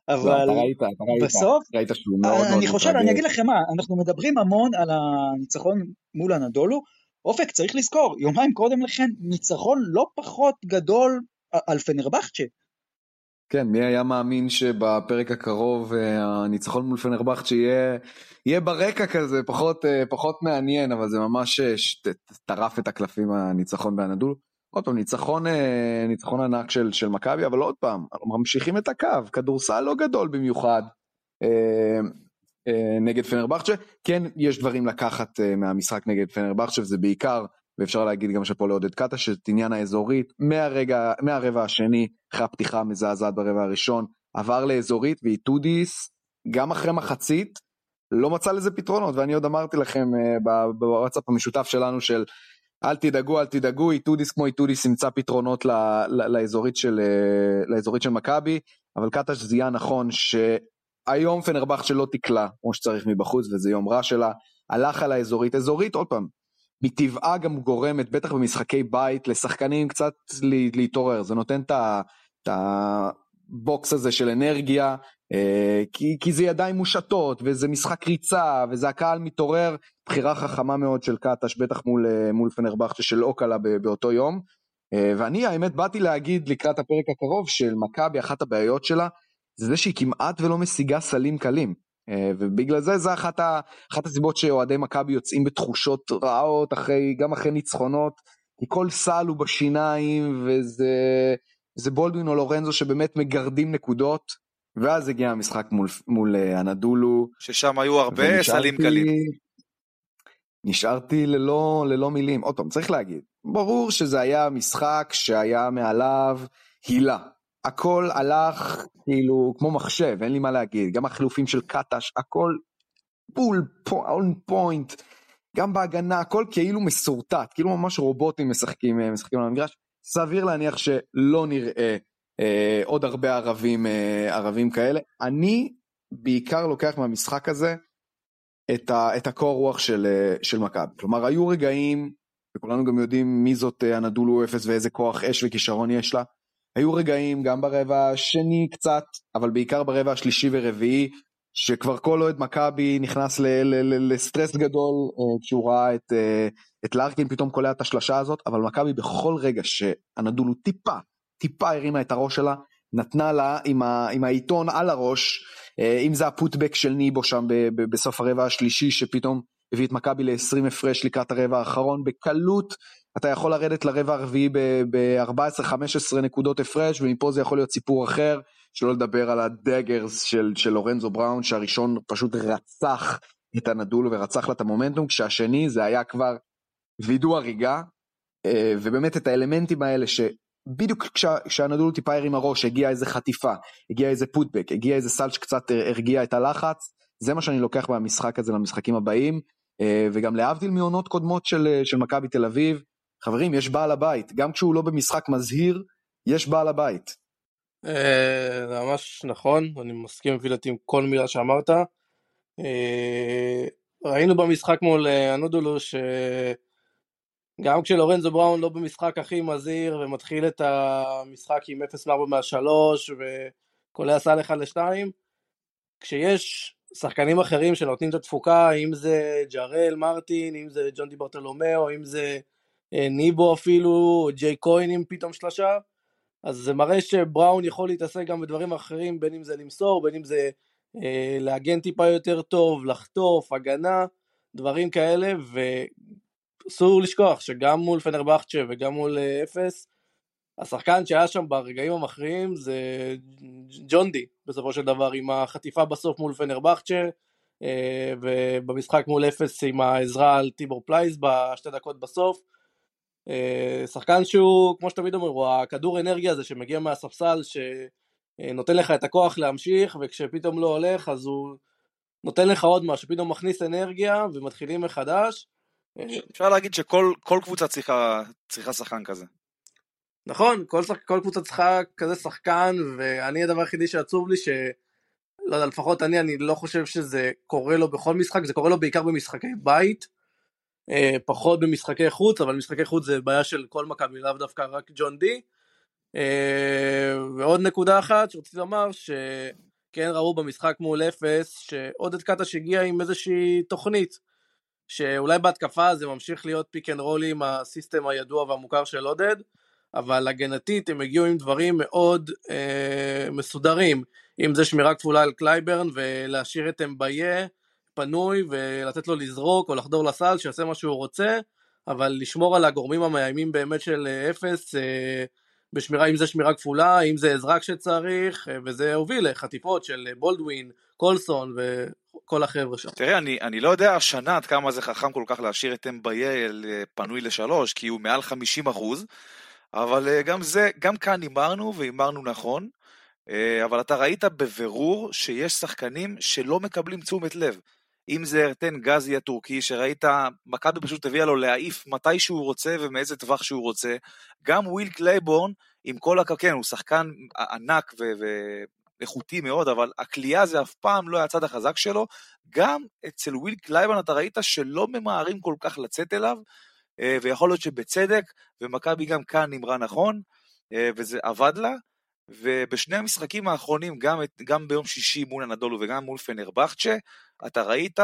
לא, אבל אתה ראית, אתה ראית, בסוף, ראית שהוא מאוד מאוד אני חושב, מתרגש. אני אגיד לכם מה, אנחנו מדברים המון על הניצחון מול הנדולו, אופק צריך לזכור, יומיים קודם לכן, ניצחון לא פחות גדול על פנרבחצ'ה. כן, מי היה מאמין שבפרק הקרוב אה, הניצחון מול פנרבכצ'ה יהיה, יהיה ברקע כזה, פחות, אה, פחות מעניין, אבל זה ממש אה, טרף את הקלפים הניצחון באנדול. עוד פעם, ניצחון, ניצחון ענק של, של מכבי, אבל עוד פעם, ממשיכים את הקו, כדורסל לא גדול במיוחד נגד פנרבכצ'ה. כן, יש דברים לקחת אה, מהמשחק נגד פנרבכצ'ה, וזה בעיקר, ואפשר להגיד גם שאפו לעודד קטש, את עניין האזורית, מהרגע, מהרבע השני, אחרי הפתיחה המזעזעת ברבע הראשון, עבר לאזורית ואיטודיס, גם אחרי מחצית, לא מצא לזה פתרונות, ואני עוד אמרתי לכם אה, בוואטסאפ המשותף שלנו של אל תדאגו, אל תדאגו, איטודיס כמו איטודיס ימצא פתרונות ל, ל, לאזורית של, אה, של מכבי, אבל קטש זיהה נכון שהיום פנרבכט שלא תקלע כמו שצריך מבחוץ, וזה יום רע שלה, הלך על האזורית, אזורית עוד פעם, מטבעה גם גורמת, בטח במשחקי בית, לשחקנים קצת לה- להתעורר, זה נותן את הבוקס הזה של אנרגיה, אה, כי, כי זה ידיים מושטות, וזה משחק ריצה, וזה הקהל מתעורר, בחירה חכמה מאוד של קטש, בטח מול, אה, מול פנרבכצ'ה שלא קלה ב- באותו יום. אה, ואני האמת באתי להגיד לקראת הפרק הקרוב של מכבי, אחת הבעיות שלה, זה זה שהיא כמעט ולא משיגה סלים קלים. אה, ובגלל זה זה אחת, ה, אחת הסיבות שאוהדי מכבי יוצאים בתחושות רעות, אחרי, גם אחרי ניצחונות, כי כל סל הוא בשיניים, וזה זה בולדווין או לורנזו שבאמת מגרדים נקודות. ואז הגיע המשחק מול, מול אה, אנדולו. ששם היו הרבה סלים קלים. נשארתי ללא, ללא מילים. עוד פעם, צריך להגיד, ברור שזה היה משחק שהיה מעליו הילה. הכל הלך כאילו כמו מחשב, אין לי מה להגיד. גם החילופים של קטש, הכל בול, און פוינט. גם בהגנה, הכל כאילו מסורטט, כאילו ממש רובוטים משחקים, אה, משחקים על המגרש. סביר להניח שלא נראה אה, עוד הרבה ערבים, אה, ערבים כאלה. אני בעיקר לוקח מהמשחק הזה את, ה, את הקור רוח של, אה, של מכבי. כלומר, היו רגעים, וכולנו גם יודעים מי זאת אה, אנדולו אפס ואיזה כוח אש וכישרון יש לה. היו רגעים גם ברבע השני קצת, אבל בעיקר ברבע השלישי ורביעי, שכבר כל אוהד מכבי נכנס לסטרס גדול uh, כשהוא ראה את, uh, את לארקין פתאום קולע את השלשה הזאת, אבל מכבי בכל רגע שאנדולו טיפה, טיפה הרימה את הראש שלה, נתנה לה עם, ה, עם העיתון על הראש, uh, אם זה הפוטבק של ניבו שם בסוף הרבע השלישי, שפתאום הביא את מכבי ל-20 הפרש לקראת הרבע האחרון, בקלות אתה יכול לרדת לרבע הרביעי ב-14-15 נקודות הפרש, ומפה זה יכול להיות סיפור אחר. שלא לדבר על הדגרס של, של לורנזו בראון, שהראשון פשוט רצח את הנדולו ורצח לה את המומנטום, כשהשני זה היה כבר וידוא הריגה, אה, ובאמת את האלמנטים האלה שבדיוק כשה, כשהנדולו טיפה הרים הראש, הגיעה איזה חטיפה, הגיע איזה פוטבק, הגיע איזה סל שקצת הרגיע את הלחץ, זה מה שאני לוקח מהמשחק הזה למשחקים הבאים, וגם להבדיל מעונות קודמות של, של מכבי תל אביב, חברים, יש בעל הבית, גם כשהוא לא במשחק מזהיר, יש בעל הבית. אה, זה ממש נכון, אני מסכים לפי דעתי עם כל מילה שאמרת. אה, ראינו במשחק מול אה, אנודולו שגם כשלורנזו בראון לא במשחק הכי מזהיר ומתחיל את המשחק עם 0 מ-4 מה-3 וקולע סל 1 ל-2, כשיש שחקנים אחרים שנותנים את התפוקה, אם זה ג'רל מרטין, אם זה ג'ון די ברטלומיאו, אם זה ניבו אפילו, ג'יי קוין עם פתאום שלושה, אז זה מראה שבראון יכול להתעסק גם בדברים אחרים, בין אם זה למסור, בין אם זה אה, להגן טיפה יותר טוב, לחטוף, הגנה, דברים כאלה, ואסור לשכוח שגם מול פנרבכצ'ה וגם מול אה, אפס, השחקן שהיה שם ברגעים המכריעים זה ג'ון די, בסופו של דבר, עם החטיפה בסוף מול פנרבכצ'ה, אה, ובמשחק מול אפס עם העזרה על טיבור פלייס בשתי דקות בסוף. אה, שחקן שהוא, כמו שתמיד אומר, הוא הכדור אנרגיה הזה שמגיע מהספסל, שנותן לך את הכוח להמשיך, וכשפתאום לא הולך, אז הוא נותן לך עוד משהו, פתאום מכניס אנרגיה, ומתחילים מחדש. אפשר להגיד שכל קבוצה צריכה, צריכה שחקן כזה. נכון, כל, שח, כל קבוצה צריכה כזה שחקן, ואני הדבר היחידי שעצוב לי, ש... לא יודע, לפחות אני, אני לא חושב שזה קורה לו בכל משחק, זה קורה לו בעיקר במשחקי בית. אה, פחות במשחקי חוץ, אבל משחקי חוץ זה בעיה של כל מכבי, לאו דווקא רק ג'ון די. אה, ועוד נקודה אחת שרציתי לומר, שכן ראו במשחק מול אפס, שעודד קטש הגיע עם איזושהי תוכנית, שאולי בהתקפה זה ממשיך להיות pick and roll עם ה system הידוע והמוכר של עודד, אבל הגנתית הם הגיעו עם דברים מאוד אה, מסודרים, אם זה שמירה כפולה על קלייבורן ולהשאיר את אמביה פנוי ולתת לו לזרוק או לחדור לסל, שיעשה מה שהוא רוצה, אבל לשמור על הגורמים המאיימים באמת של אה, אפס, אה, בשמירה, אם זה שמירה כפולה, אם זה עזרה כשצריך, אה, וזה הוביל לחטיפות של בולדווין, קולסון וכל החבר'ה שם. תראה, אני, אני לא יודע השנה עד כמה זה חכם כל כך להשאיר את אמבייל פנוי לשלוש, כי הוא מעל 50 אחוז, אבל גם זה, גם כאן הימרנו והימרנו נכון. אבל אתה ראית בבירור שיש שחקנים שלא מקבלים תשומת לב. אם זה ארטן גזי הטורקי, שראית, מכבי פשוט הביאה לו להעיף מתי שהוא רוצה ומאיזה טווח שהוא רוצה. גם וויל קלייבורן, עם כל הכ... כן, הוא שחקן ענק ואיכותי מאוד, אבל הקליעה זה אף פעם לא היה הצד החזק שלו. גם אצל וויל קלייבורן אתה ראית שלא ממהרים כל כך לצאת אליו, אה, ויכול להיות שבצדק, ומכבי גם כאן הימרה נכון, אה, וזה עבד לה. ובשני המשחקים האחרונים, גם, גם ביום שישי מול אנאדולו וגם מול פנרבכצ'ה, אתה ראית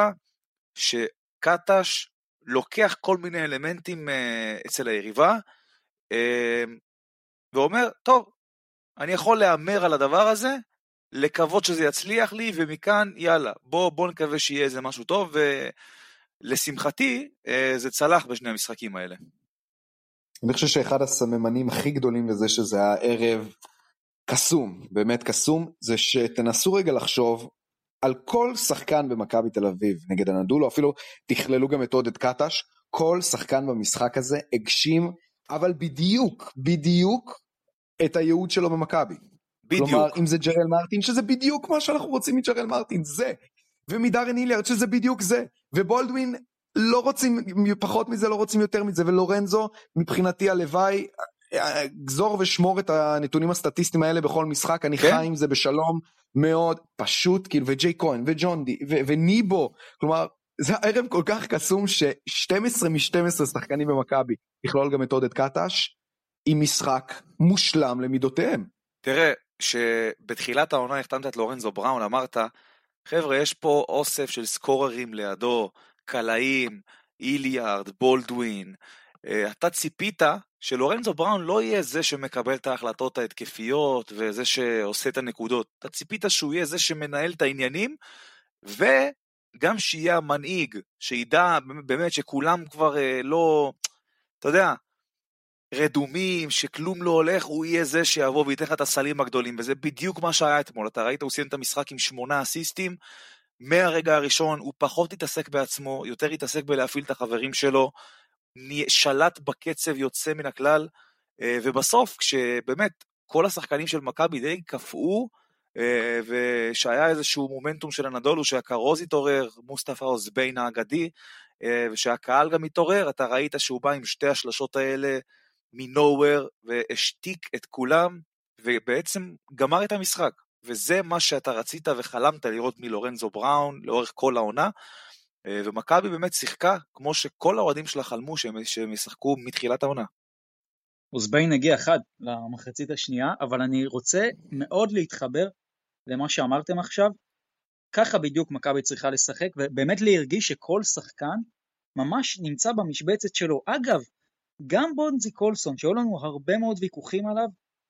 שקטש לוקח כל מיני אלמנטים אה, אצל היריבה, אה, ואומר, טוב, אני יכול להמר על הדבר הזה, לקוות שזה יצליח לי, ומכאן, יאללה, בוא, בוא נקווה שיהיה איזה משהו טוב, ולשמחתי, אה, זה צלח בשני המשחקים האלה. אני חושב שאחד הסממנים הכי גדולים לזה שזה הערב קסום, באמת קסום, זה שתנסו רגע לחשוב על כל שחקן במכבי תל אביב נגד הנדולו, אפילו תכללו גם את עודד קטש, כל שחקן במשחק הזה הגשים, אבל בדיוק, בדיוק, את הייעוד שלו במכבי. בדיוק. כלומר, אם זה ג'רל מרטין, שזה בדיוק מה שאנחנו רוצים מג'רל מרטין, זה. ומדארן איליארד, שזה בדיוק זה. ובולדווין, לא רוצים פחות מזה, לא רוצים יותר מזה. ולורנזו, מבחינתי הלוואי, גזור ושמור את הנתונים הסטטיסטיים האלה בכל משחק, אני כן. חי עם זה בשלום מאוד, פשוט, כאילו, וג'יי כהן, וג'ון די, ו- וניבו, כלומר, זה ערב כל כך קסום ש-12 מ-12 שחקנים במכבי, יכלול גם את עודד קטש, עם משחק מושלם למידותיהם. תראה, שבתחילת העונה החתמת את לורנזו בראון, אמרת, חבר'ה, יש פה אוסף של סקוררים לידו, קלעים, איליארד, בולדווין. אה, אתה ציפית שלורנזו בראון לא יהיה זה שמקבל את ההחלטות ההתקפיות וזה שעושה את הנקודות. אתה ציפית שהוא יהיה זה שמנהל את העניינים, וגם שיהיה המנהיג, שידע באמת שכולם כבר אה, לא, אתה יודע, רדומים, שכלום לא הולך, הוא יהיה זה שיבוא וייתן לך את הסלים הגדולים, וזה בדיוק מה שהיה אתמול. אתה ראית, הוא סיים את המשחק עם שמונה אסיסטים, מהרגע הראשון הוא פחות התעסק בעצמו, יותר התעסק בלהפעיל את החברים שלו, שלט בקצב יוצא מן הכלל, אה, ובסוף, כשבאמת כל השחקנים של מכבי די קפאו, אה, ושהיה איזשהו מומנטום של הנדולו, שהכרוז התעורר, מוסטפא אוזביין האגדי, אה, ושהקהל גם התעורר, אתה ראית שהוא בא עם שתי השלשות האלה מנוהוור, והשתיק את כולם, ובעצם גמר את המשחק. וזה מה שאתה רצית וחלמת לראות מלורנזו בראון לאורך כל העונה. אה, ומכבי באמת שיחקה כמו שכל האוהדים שלה חלמו שהם, שהם ישחקו מתחילת העונה. אוזביין הגיע אחד למחצית השנייה, אבל אני רוצה מאוד להתחבר למה שאמרתם עכשיו. ככה בדיוק מכבי צריכה לשחק, ובאמת להרגיש שכל שחקן ממש נמצא במשבצת שלו. אגב, גם בונזי קולסון, שהיו לנו הרבה מאוד ויכוחים עליו,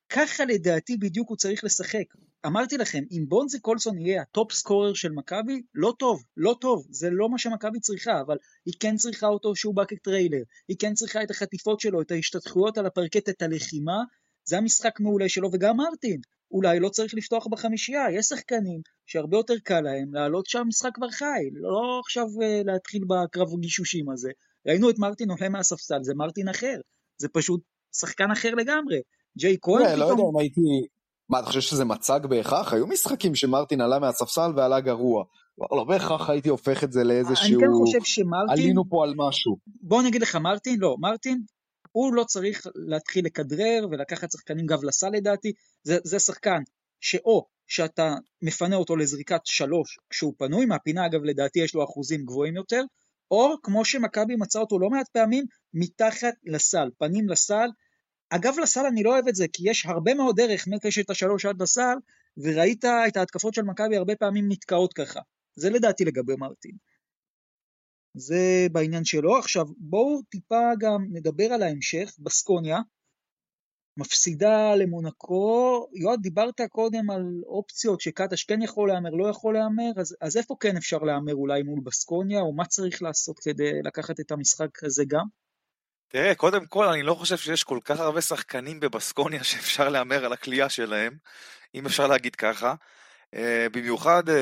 ככה לדעתי בדיוק הוא צריך לשחק. אמרתי לכם, אם בונזי קולסון יהיה ה top scorer של מכבי, לא טוב, לא טוב, זה לא מה שמכבי צריכה, אבל היא כן צריכה אותו שהוא בא כטריילר, היא כן צריכה את החטיפות שלו, את ההשתתחויות על הפרקט, את הלחימה, זה המשחק מעולה שלו, וגם מרטין, אולי לא צריך לפתוח בחמישייה, יש שחקנים שהרבה יותר קל להם לעלות שהמשחק כבר חי, לא עכשיו uh, להתחיל בקרב הגישושים הזה. ראינו את מרטין עולה מהספסל, זה מרטין אחר, זה פשוט שחקן אחר לגמרי. ג'יי כהן לא יודע פתאום... אם הייתי... מה, אתה חושב שזה מצג בהכרח? היו משחקים שמרטין עלה מהספסל ועלה גרוע. לא בהכרח הייתי הופך את זה לאיזשהו... אני כן חושב שמרטין... עלינו פה על משהו. בוא נגיד לך מרטין, לא, מרטין, הוא לא צריך להתחיל לכדרר ולקחת שחקנים גב לסל לדעתי, זה, זה שחקן שאו שאתה מפנה אותו לזריקת שלוש כשהוא פנוי, מהפינה אגב לדעתי יש לו אחוזים גבוהים יותר, או כמו שמכבי מצא אותו לא מעט פעמים, מתחת לסל, פנים לסל. אגב לסל אני לא אוהב את זה, כי יש הרבה מאוד דרך מקשת השלוש עד לסל, וראית את ההתקפות של מכבי הרבה פעמים נתקעות ככה. זה לדעתי לגבי מרטין. זה בעניין שלו. עכשיו בואו טיפה גם נדבר על ההמשך, בסקוניה. מפסידה למונקו, יועד דיברת קודם על אופציות שקטש כן יכול להמר, לא יכול להמר, אז, אז איפה כן אפשר להמר אולי מול בסקוניה, או מה צריך לעשות כדי לקחת את המשחק הזה גם? תראה, קודם כל, אני לא חושב שיש כל כך הרבה שחקנים בבסקוניה שאפשר להמר על הכלייה שלהם, אם אפשר להגיד ככה. Uh, במיוחד uh,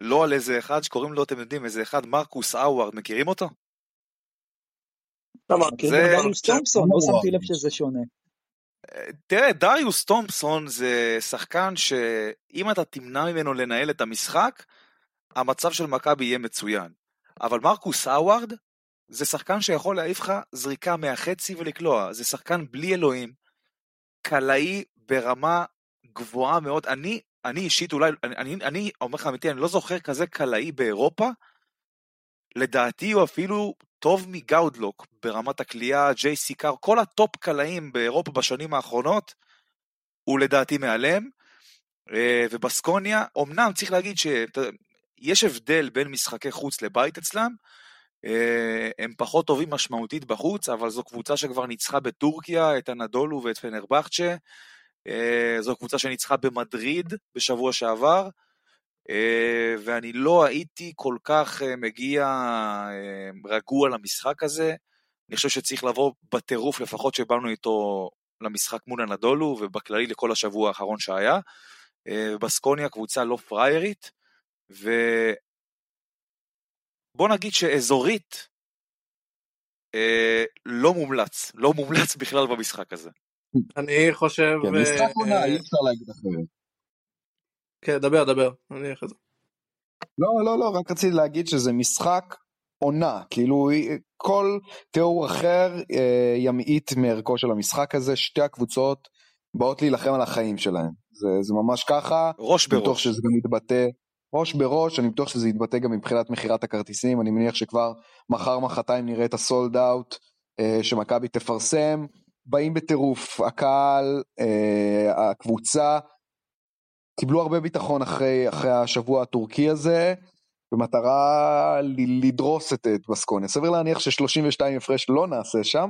לא על איזה אחד שקוראים לו, אתם יודעים, איזה אחד, מרקוס אאוארד, מכירים אותו? זה... דריוס תומפסון, לא שמתי לב שזה שונה. תראה, דריוס תומפסון זה שחקן שאם אתה תמנע ממנו לנהל את המשחק, המצב של מכבי יהיה מצוין. אבל מרקוס אאוארד זה שחקן שיכול להעיף לך זריקה מהחצי ולקלוע. זה שחקן בלי אלוהים, קלעי ברמה גבוהה מאוד. אני, אני אישית אולי, אני, אני, אני אומר לך אמיתי, אני לא זוכר כזה קלעי באירופה. לדעתי הוא אפילו טוב מגאודלוק ברמת הקליעה, ג'ייסי קארול, כל ה top קלעים באירופה בשנים האחרונות, הוא לדעתי מעליהם. ובסקוניה, אמנם צריך להגיד שיש הבדל בין משחקי חוץ לבית אצלם, הם פחות טובים משמעותית בחוץ, אבל זו קבוצה שכבר ניצחה בטורקיה את אנאדולו ואת פנרבכצ'ה, זו קבוצה שניצחה במדריד בשבוע שעבר, ואני לא הייתי כל כך מגיע רגוע למשחק הזה. אני חושב שצריך לבוא בטירוף, לפחות שבאנו איתו למשחק מול הנדולו ובכללי לכל השבוע האחרון שהיה. אה, בסקוניה קבוצה לא פריירית, ובוא נגיד שאזורית אה, לא מומלץ, לא מומלץ בכלל במשחק הזה. אני חושב... כן, אה, משחק עונה, אי אפשר להגיד אחרת. כן, דבר, דבר. אני אחרי זה. לא, לא, לא, רק רציתי להגיד שזה משחק עונה, כאילו כל תיאור אחר אה, ימעיט מערכו של המשחק הזה, שתי הקבוצות באות להילחם על החיים שלהם, זה, זה ממש ככה, ראש אני בטוח בראש. שזה גם יתבטא, ראש בראש, אני בטוח שזה יתבטא גם מבחינת מכירת הכרטיסים, אני מניח שכבר מחר מחרתיים נראה את הסולד אאוט אה, שמכבי תפרסם, באים בטירוף, הקהל, אה, הקבוצה, קיבלו הרבה ביטחון אחרי, אחרי השבוע הטורקי הזה, במטרה ל- לדרוס את, את בסקוניה. סביר להניח ש-32 הפרש לא נעשה שם,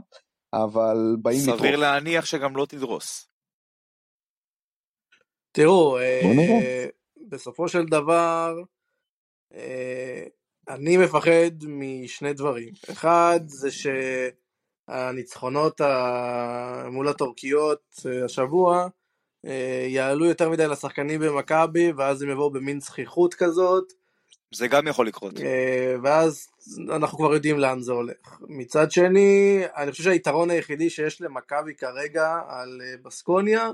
אבל באים סביר לטרוף. להניח שגם לא תדרוס. תראו, אה. בסופו של דבר, אה, אני מפחד משני דברים. אחד, זה שהניצחונות ה- מול הטורקיות אה, השבוע אה, יעלו יותר מדי לשחקנים במכבי, ואז הם יבואו במין זכיחות כזאת, זה גם יכול לקרות. אה, ואז אנחנו כבר יודעים לאן זה הולך. מצד שני, אני חושב שהיתרון היחידי שיש למכבי כרגע על אה, בסקוניה,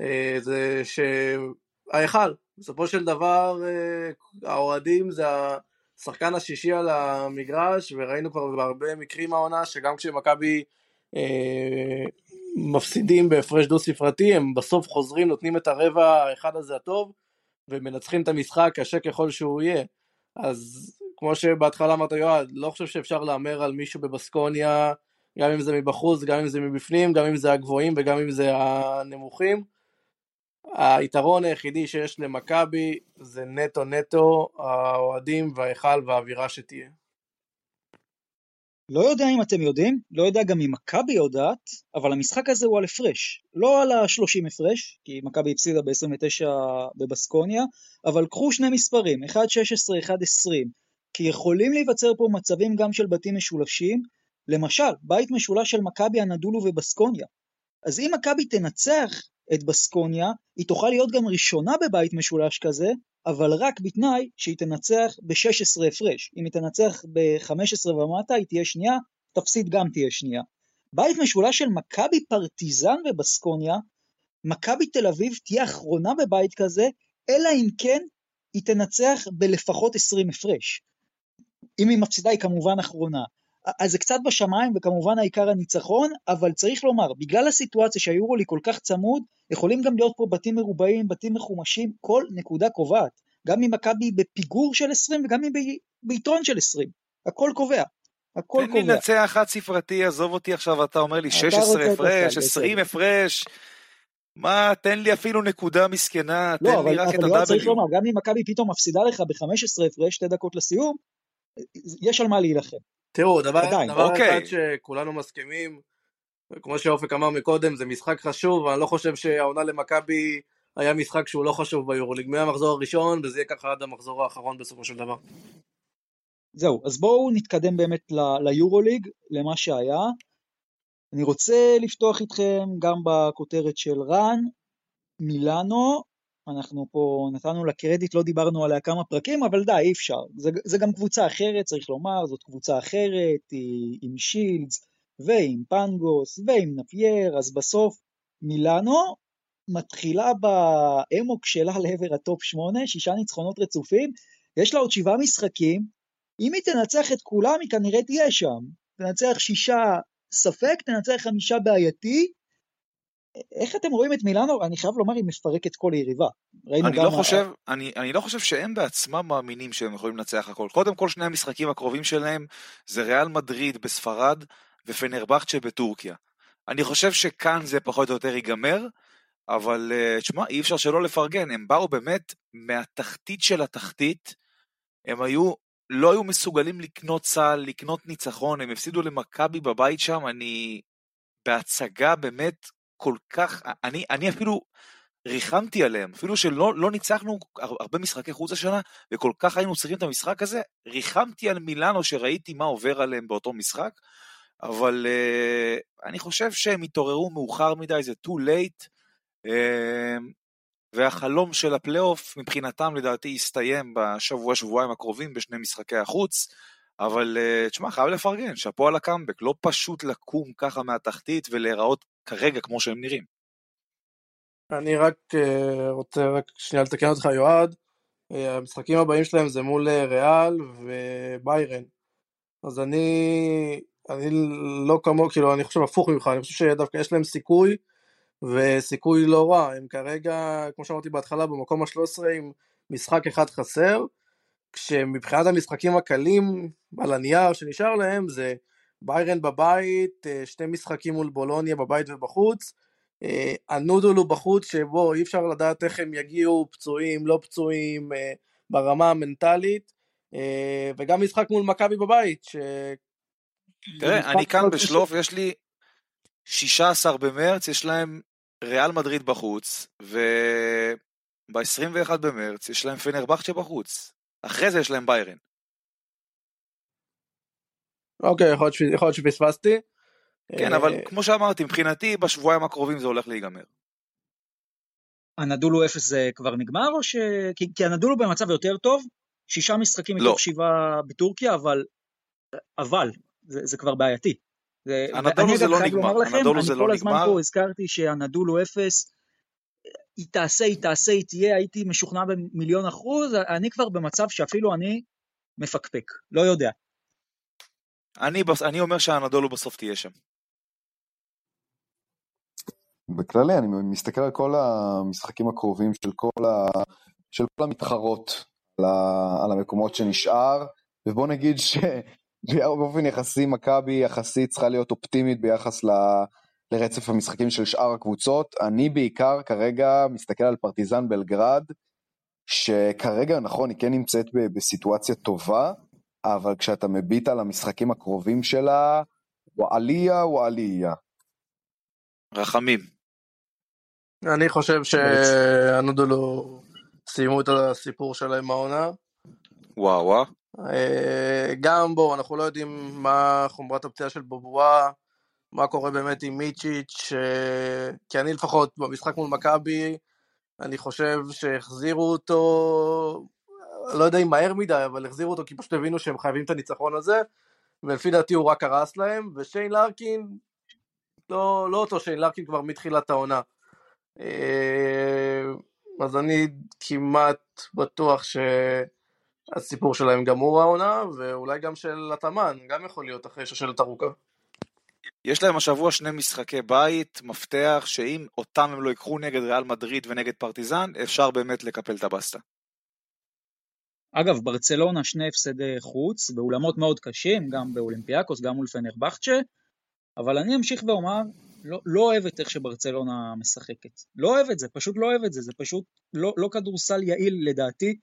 אה, זה שההיכל, בסופו של דבר אה, האוהדים זה השחקן השישי על המגרש, וראינו כבר בהרבה מקרים העונה שגם כשמכבי אה, מפסידים בהפרש דו ספרתי, הם בסוף חוזרים, נותנים את הרבע האחד הזה הטוב, ומנצחים את המשחק קשה ככל שהוא יהיה. אז כמו שבהתחלה אמרת יועד, לא חושב שאפשר להמר על מישהו בבסקוניה, גם אם זה מבחוץ, גם אם זה מבפנים, גם אם זה הגבוהים וגם אם זה הנמוכים. היתרון היחידי שיש למכבי זה נטו נטו האוהדים וההיכל והאווירה שתהיה. לא יודע אם אתם יודעים, לא יודע גם אם מכבי יודעת, אבל המשחק הזה הוא על הפרש. לא על ה-30 הפרש, כי מכבי הפסידה ב-29 בבסקוניה, אבל קחו שני מספרים, 1.16, 1.20, כי יכולים להיווצר פה מצבים גם של בתים משולשים, למשל, בית משולש של מכבי, הנדולו ובסקוניה. אז אם מכבי תנצח את בסקוניה, היא תוכל להיות גם ראשונה בבית משולש כזה, אבל רק בתנאי שהיא תנצח ב-16 הפרש. אם היא תנצח ב-15 ומטה, היא תהיה שנייה, תפסיד גם תהיה שנייה. בית משולש של מכבי פרטיזן ובסקוניה, מכבי תל אביב תהיה אחרונה בבית כזה, אלא אם כן היא תנצח בלפחות 20 הפרש. אם היא מפסידה היא כמובן אחרונה. אז זה קצת בשמיים וכמובן העיקר הניצחון, אבל צריך לומר, בגלל הסיטואציה שהיורולי כל כך צמוד, יכולים גם להיות פה בתים מרובעים, בתים מחומשים, כל נקודה קובעת. גם אם מכבי בפיגור של 20 וגם אם ביתרון של 20. הכל קובע. הכל תן לי קובע. לנצח חד ספרתי, עזוב אותי עכשיו, אתה אומר לי אתה 16 רוצה את הפרש, הסל, 20 בסדר. הפרש. מה, תן לי אפילו נקודה מסכנה, תן לא, לי אבל, רק את אבל יואב צריך ה-W. לומר, גם אם מכבי פתאום מפסידה לך ב-15 הפרש, שתי דקות לסיום, יש על מה להילחם. תראו, דבר, עדיין. דבר אוקיי. אחד שכולנו מסכימים, כמו שאופק אמר מקודם, זה משחק חשוב, אני לא חושב שהעונה למכבי היה משחק שהוא לא חשוב ביורוליג. מהמחזור הראשון, וזה יהיה ככה עד המחזור האחרון בסופו של דבר. זהו, אז בואו נתקדם באמת ל- ליורוליג, למה שהיה. אני רוצה לפתוח איתכם גם בכותרת של רן, מילאנו, אנחנו פה נתנו לה קרדיט, לא דיברנו עליה כמה פרקים, אבל די, אי אפשר. זה, זה גם קבוצה אחרת, צריך לומר, זאת קבוצה אחרת, היא עם שילדס, ועם פנגוס, ועם נפייר, אז בסוף מילאנו מתחילה באמוק שלה לעבר ה top 8, שישה ניצחונות רצופים, יש לה עוד שבעה משחקים, אם היא תנצח את כולם, היא כנראה תהיה שם. תנצח שישה ספק, תנצח חמישה בעייתי. איך אתם רואים את מילאנו? אני חייב לומר, היא מפרקת כל יריבה. אני. לא חושב, אני, אני לא חושב שהם בעצמם מאמינים שהם יכולים לנצח הכל. קודם כל שני המשחקים הקרובים שלהם זה ריאל מדריד בספרד ופנרבכצ'ה בטורקיה. אני חושב שכאן זה פחות או יותר ייגמר, אבל אה, תשמע, אי אפשר שלא לפרגן, הם באו באמת מהתחתית של התחתית, הם היו, לא היו מסוגלים לקנות סל, לקנות ניצחון, הם הפסידו למכבי בבית שם, אני בהצגה באמת כל כך, אני, אני אפילו ריחמתי עליהם, אפילו שלא לא ניצחנו הר- הרבה משחקי חוץ השנה, וכל כך היינו צריכים את המשחק הזה, ריחמתי על מילאנו שראיתי מה עובר עליהם באותו משחק, אבל uh, אני חושב שהם התעוררו מאוחר מדי, זה too late, uh, והחלום של הפלייאוף מבחינתם לדעתי יסתיים בשבוע-שבועיים הקרובים בשני משחקי החוץ, אבל uh, תשמע, חייב לפרגן, שאפו על הקאמבק, לא פשוט לקום ככה מהתחתית ולהיראות כרגע כמו שהם נראים. אני רק uh, רוצה רק שנייה לתקן אותך, יועד. Uh, המשחקים הבאים שלהם זה מול ריאל וביירן. אז אני, אני לא כמו, כאילו, אני חושב הפוך ממך, אני חושב שדווקא יש להם סיכוי, וסיכוי לא רע. הם כרגע, כמו שאמרתי בהתחלה, במקום ה-13 עם משחק אחד חסר, כשמבחינת המשחקים הקלים על הנייר שנשאר להם זה ביירן בבית, אה, שני משחקים מול בולוניה בבית ובחוץ, אה, הנודולו בחוץ שבו אי אפשר לדעת איך הם יגיעו פצועים, לא פצועים, אה, ברמה המנטלית, וגם משחק מול מכבי בבית. ש... תראה, אני כאן בשלוף, יש לי 16 במרץ, יש להם ריאל מדריד בחוץ, וב-21 במרץ יש להם פנרבכצ'ה בחוץ. אחרי זה יש להם ביירן. אוקיי, יכול להיות שפספסתי. כן, אבל אה, כמו שאמרתי, מבחינתי בשבועיים הקרובים זה הולך להיגמר. הנדולו אפס זה כבר נגמר, או ש... כי, כי הנדולו במצב יותר טוב, שישה משחקים מתוך לא. שבעה בטורקיה, אבל, אבל, זה, זה כבר בעייתי. הנדולו זה לא נגמר, הנדולו זה לא נגמר. אני כל הזמן פה הזכרתי שהנדולו אפס, היא תעשה, היא תעשה, היא תהיה, הייתי משוכנע במיליון אחוז, אני כבר במצב שאפילו אני מפקפק, לא יודע. אני, אני אומר שהנדולו בסוף תהיה שם. בכללי, אני מסתכל על כל המשחקים הקרובים של כל, ה... של כל המתחרות על, ה... על המקומות שנשאר, ובוא נגיד שבאופן יחסי מכבי יחסית צריכה להיות אופטימית ביחס ל... לרצף המשחקים של שאר הקבוצות. אני בעיקר כרגע מסתכל על פרטיזן בלגרד, שכרגע נכון היא כן נמצאת בסיטואציה טובה, אבל כשאתה מביט על המשחקים הקרובים שלה, וואליה וואליה. רחמים. אני חושב שהנודולו סיימו את הסיפור שלהם העונה. וואו וואו. אה, גם בו, אנחנו לא יודעים מה חומרת הפציעה של בובואה, מה קורה באמת עם מיצ'יץ', כי אני לפחות במשחק מול מכבי, אני חושב שהחזירו אותו, לא יודע אם מהר מדי, אבל החזירו אותו כי פשוט הבינו שהם חייבים את הניצחון הזה, ולפי דעתי הוא רק הרס להם, ושיין לארקין, לא, לא אותו שיין לארקין כבר מתחילת העונה. אה, אז אני כמעט בטוח שהסיפור שלהם גמור העונה, ואולי גם של התאמן, גם יכול להיות אחרי שושלת ארוכה. יש להם השבוע שני משחקי בית, מפתח, שאם אותם הם לא ייקחו נגד ריאל מדריד ונגד פרטיזן, אפשר באמת לקפל את הבסטה. אגב, ברצלונה שני הפסדי חוץ, באולמות מאוד קשים, גם באולימפיאקוס, גם מול פנרבכצ'ה, אבל אני אמשיך ואומר, לא, לא אוהב את איך שברצלונה משחקת. לא אוהב את זה, פשוט לא אוהב את זה, זה פשוט לא, לא כדורסל יעיל לדעתי,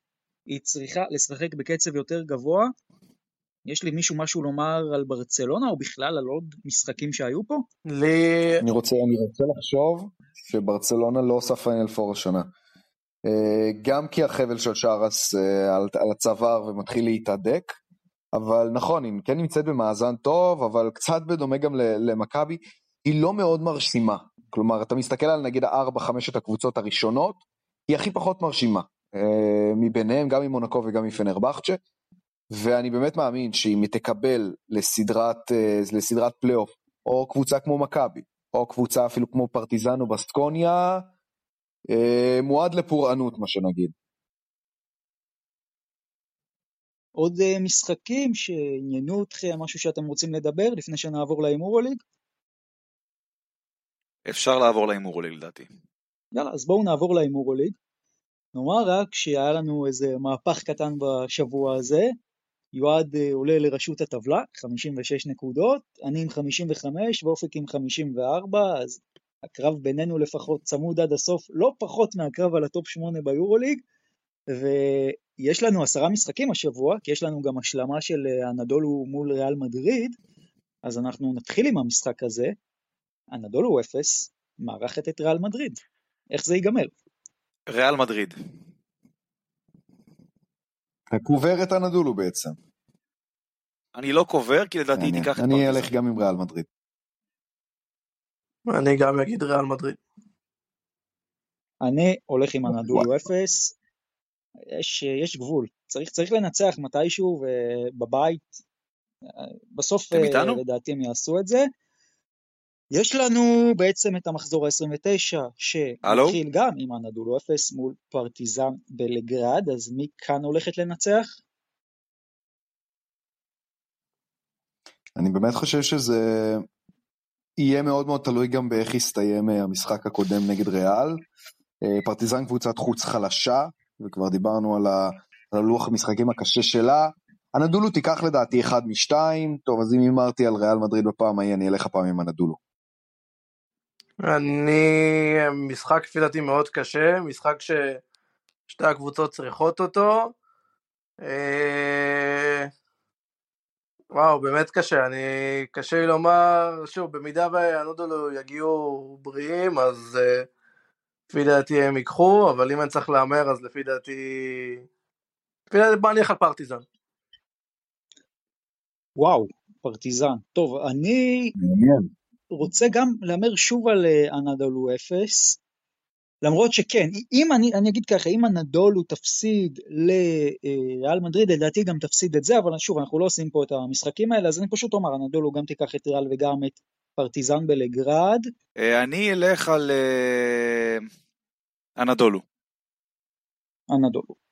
היא צריכה לשחק בקצב יותר גבוה, יש לי מישהו משהו לומר על ברצלונה, או בכלל על עוד משחקים שהיו פה? לי... אני רוצה, אני רוצה לחשוב שברצלונה לא עושה פיינל פור השנה. אה, גם כי החבל של שרס אה, על, על הצוואר ומתחיל להתהדק, אבל נכון, היא כן נמצאת במאזן טוב, אבל קצת בדומה גם למכבי, היא לא מאוד מרשימה. כלומר, אתה מסתכל על נגיד הארבע, חמשת הקבוצות הראשונות, היא הכי פחות מרשימה. אה, מביניהם, גם ממונקו וגם מפנרבכצ'ה. ואני באמת מאמין שאם היא תקבל לסדרת, אה, לסדרת פלייאוף, או קבוצה כמו מכבי, או קבוצה אפילו כמו פרטיזן או בסקוניה, אה, מועד לפורענות, מה שנגיד. עוד אה, משחקים שעניינו אתכם, משהו שאתם רוצים לדבר לפני שנעבור להימור הליג? אפשר לעבור להימור הליג לדעתי. יאללה, אז בואו נעבור להימור הליג. נאמר רק שהיה לנו איזה מהפך קטן בשבוע הזה, יועד אה, עולה לראשות הטבלה, 56 נקודות, אני עם 55 ואופק עם 54, אז הקרב בינינו לפחות צמוד עד הסוף, לא פחות מהקרב על ה top 8 ביורוליג, ויש לנו עשרה משחקים השבוע, כי יש לנו גם השלמה של אה, מול ריאל מדריד, אז אנחנו נתחיל עם המשחק הזה, אנדולו 0, מארחת את ריאל מדריד. איך זה ייגמר? ריאל מדריד. הקוברת הנדולו בעצם. אני לא קובר, כי לדעתי היא. תיקח את אני פרטיזן. אלך גם עם ריאל מדריד. אני גם אגיד ריאל מדריד. אני הולך עם הנדולו אפס. יש, יש גבול, צריך, צריך לנצח מתישהו ובבית. בסוף אתם איתנו? אה, לדעתי הם יעשו את זה. יש לנו בעצם את המחזור ה-29 הלו? שמתחיל גם עם הנדולו אפס מול פרטיזן בלגרד, אז מי כאן הולכת לנצח? אני באמת חושב שזה יהיה מאוד מאוד תלוי גם באיך יסתיים אה, המשחק הקודם נגד ריאל. אה, פרטיזן קבוצת חוץ חלשה, וכבר דיברנו על, ה, על הלוח המשחקים הקשה שלה. הנדולו תיקח לדעתי אחד משתיים, טוב אז אם הימרתי על ריאל מדריד בפעם ההיא אני אלך הפעם עם הנדולו. אני... משחק לפי דעתי מאוד קשה, משחק ששתי הקבוצות צריכות אותו. אה, וואו, באמת קשה, אני... קשה לי לומר, שוב, במידה והנודולו יגיעו בריאים, אז אה, לפי דעתי הם ייקחו, אבל אם אני צריך להמר, אז לפי דעתי... לפי דעתי בוא נלך על פרטיזן. וואו, פרטיזן. טוב, אני מעניין. רוצה גם להמר שוב על אה, הנדולו אפס, למרות שכן, אם אני, אני אגיד ככה, אם הנדולו תפסיד לריאל מדריד, לדעתי גם תפסיד את זה, אבל שוב, אנחנו לא עושים פה את המשחקים האלה, אז אני פשוט אומר, הנדולו גם תיקח את ריאל וגם את פרטיזן בלגרד. אה, אני אלך על אה, אנדולו.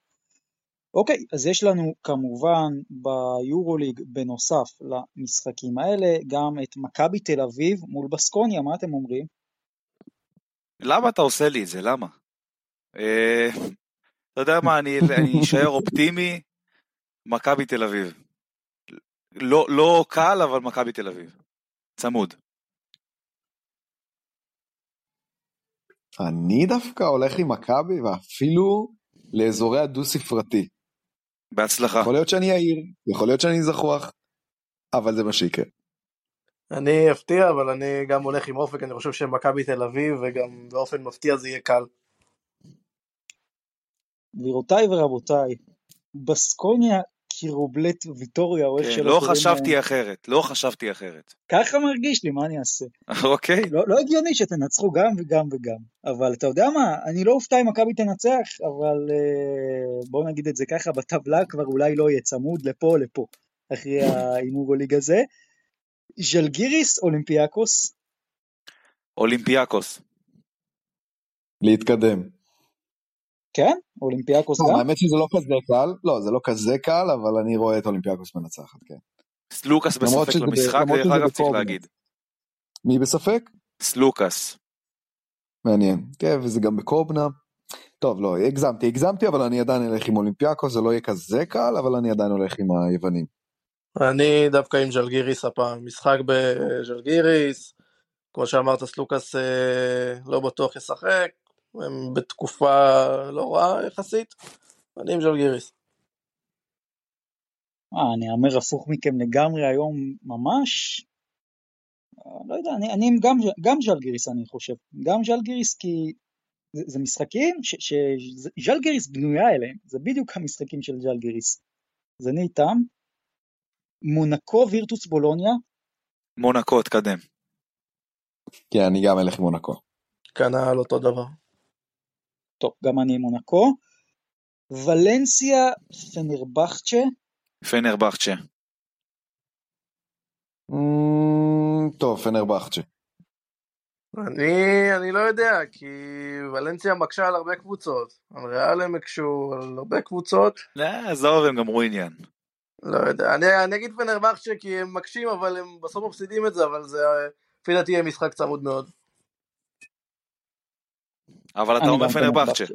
אוקיי, אז יש לנו כמובן ביורוליג בנוסף למשחקים האלה גם את מכבי תל אביב מול בסקוניה, מה אתם אומרים? למה אתה עושה לי את זה? למה? אה, אתה יודע מה, אני אני אשאר אופטימי, מכבי תל אביב. לא, לא קל, אבל מכבי תל אביב. צמוד. אני דווקא הולך עם מכבי ואפילו לאזורי הדו-ספרתי. בהצלחה. יכול להיות שאני יאיר, יכול להיות שאני זחוח, אבל זה מה שיקרה. אני אפתיע, אבל אני גם הולך עם אופק, אני חושב שמכבי תל אביב, וגם באופן מפתיע זה יהיה קל. גבירותיי ורבותיי, בסקוניה קירובלט ויטוריה, או איך כן, שלא לא קוראים חשבתי להם. אחרת, לא חשבתי אחרת. ככה מרגיש לי, מה אני אעשה? אוקיי? לא, לא הגיוני שתנצחו גם וגם וגם. אבל אתה יודע מה, אני לא אופתע אם מכבי תנצח, אבל אה, בוא נגיד את זה ככה, בטבלה כבר אולי לא יהיה צמוד לפה או לפה, אחרי ההימור הליג הזה. ז'לגיריס אולימפיאקוס, אולימפיאקוס. להתקדם. כן? אולימפיאקוס גם? האמת שזה לא כזה קל, לא זה לא כזה קל, אבל אני רואה את אולימפיאקוס מנצחת, כן. סלוקאס בספק למרות דרך אגב צריך. להגיד. מי בספק? סלוקאס. מעניין. כן, וזה גם בקובנה. טוב, לא, הגזמתי, הגזמתי, אבל אני עדיין אלך עם אולימפיאקוס, זה לא יהיה כזה קל, אבל אני עדיין הולך עם היוונים. אני דווקא עם ז'לגיריס הפעם, משחק בז'לגיריס, כמו שאמרת סלוקאס אה, לא בטוח ישחק, הם בתקופה לא רעה יחסית, אני עם ז'לגיריס. אה, אני אאמר הפוך מכם לגמרי היום ממש. לא יודע, אני, אני עם גם, גם ז'לגיריס אני חושב. גם ז'לגיריס כי זה, זה משחקים שז'לגיריס בנויה אליהם. זה בדיוק המשחקים של ז'לגיריס. אז אני איתם. מונקו וירטוס בולוניה. מונקו, תקדם. כן, אני גם אלך עם מונקו. כנ"ל אותו דבר. טוב, גם אני עם מונקו. ולנסיה פנרבחצ'ה. פנרבחצ'ה. Mm, טוב, פנרבחצ'ה. אני, אני לא יודע, כי ולנסיה מקשה על הרבה קבוצות, על ריאל הם הקשו על הרבה קבוצות, לא, עזוב, הם גמרו עניין. לא יודע, אני, אני אגיד פנרבחצ'ה כי הם מקשים, אבל הם בסוף מפסידים את זה, אבל זה לפי דעתי יהיה משחק צמוד מאוד. אבל אתה אומר גם פנרבחצ'ה.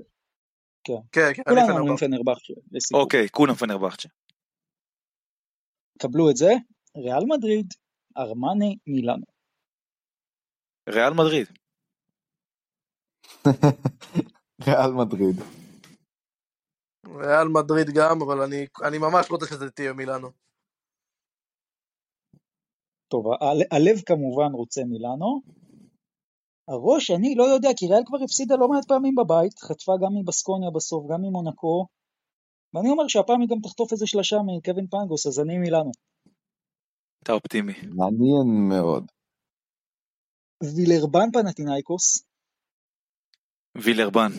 כן. כן, כן, כולנו אומרים פנרבחצ'ה. אוקיי, כולם פנרבחצ'ה. קבלו את זה. ריאל מדריד, ארמני, מילאנו. ריאל מדריד. ריאל מדריד. ריאל מדריד גם, אבל אני, אני ממש רוצה שזה תהיה מילאנו. טוב, ה- הלב כמובן רוצה מילאנו. הראש, אני לא יודע, כי ריאל כבר הפסידה לא מעט פעמים בבית, חטפה גם מבסקוניה בסוף, גם ממונקו, ואני אומר שהפעם היא גם תחטוף איזה שלושה מקווין פנגוס, אז אני מילאנו. אתה אופטימי. מעניין מאוד. וילרבן פנטינאיקוס, וילרבן,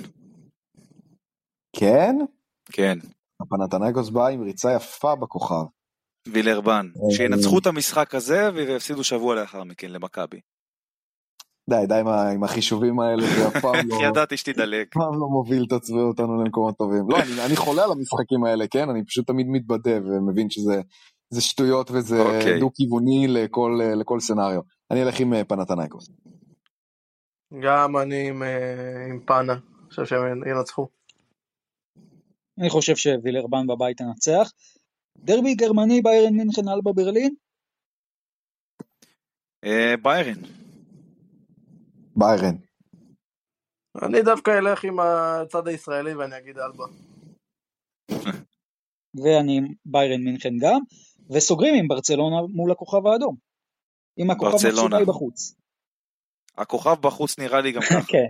כן? כן. הפנתנייקוס בא עם ריצה יפה בכוכב. וילרבן. אה, שינצחו את המשחק הזה ויפסידו שבוע לאחר מכן למכבי. די, די עם החישובים האלה, זה אף פעם לא... ידעתי שתדלק. אף פעם לא מוביל את עצמי אותנו למקומות טובים. לא, אני, אני חולה על המשחקים האלה, כן? אני פשוט תמיד מתבדה ומבין שזה זה שטויות וזה אוקיי. דו-כיווני לכל, לכל סצנריו. אני אלך עם אה, פנתנייקוס. גם אני עם, אה, עם פאנה, אני חושב שהם ינצחו. אני חושב שווילרבן בבית תנצח. דרבי גרמני ביירן מינכן אלבה ברלין, אה, ביירן. ביירן. אני דווקא אלך עם הצד הישראלי ואני אגיד אלבה. ואני עם ביירן מינכן גם, וסוגרים עם ברצלונה מול הכוכב האדום. אם הכוכב ברצלונה. בחוץ. הכוכב בחוץ נראה לי גם ככה. כן.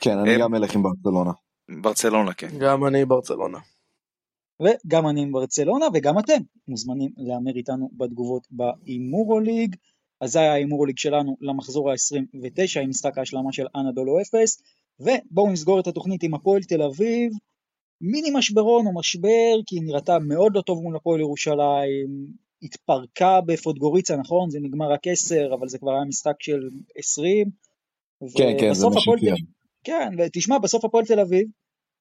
כן, אני גם אלך עם ברצלונה. ברצלונה, כן. גם אני ברצלונה. וגם אני עם ברצלונה, וגם אתם מוזמנים להמר איתנו בתגובות בהימורוליג. אז זה היה ההימורוליג שלנו למחזור ה-29 עם משחק ההשלמה של אנדולו אפס. ובואו נסגור את התוכנית עם הפועל תל אביב. מיני משברון או משבר, כי היא נראתה מאוד לא טוב מול הפועל ירושלים. התפרקה בפודגוריצה, נכון? זה נגמר רק 10, אבל זה כבר היה משחק של 20. כן, כן, זה מה שכן. תל- כן, ותשמע, בסוף הפועל תל אביב,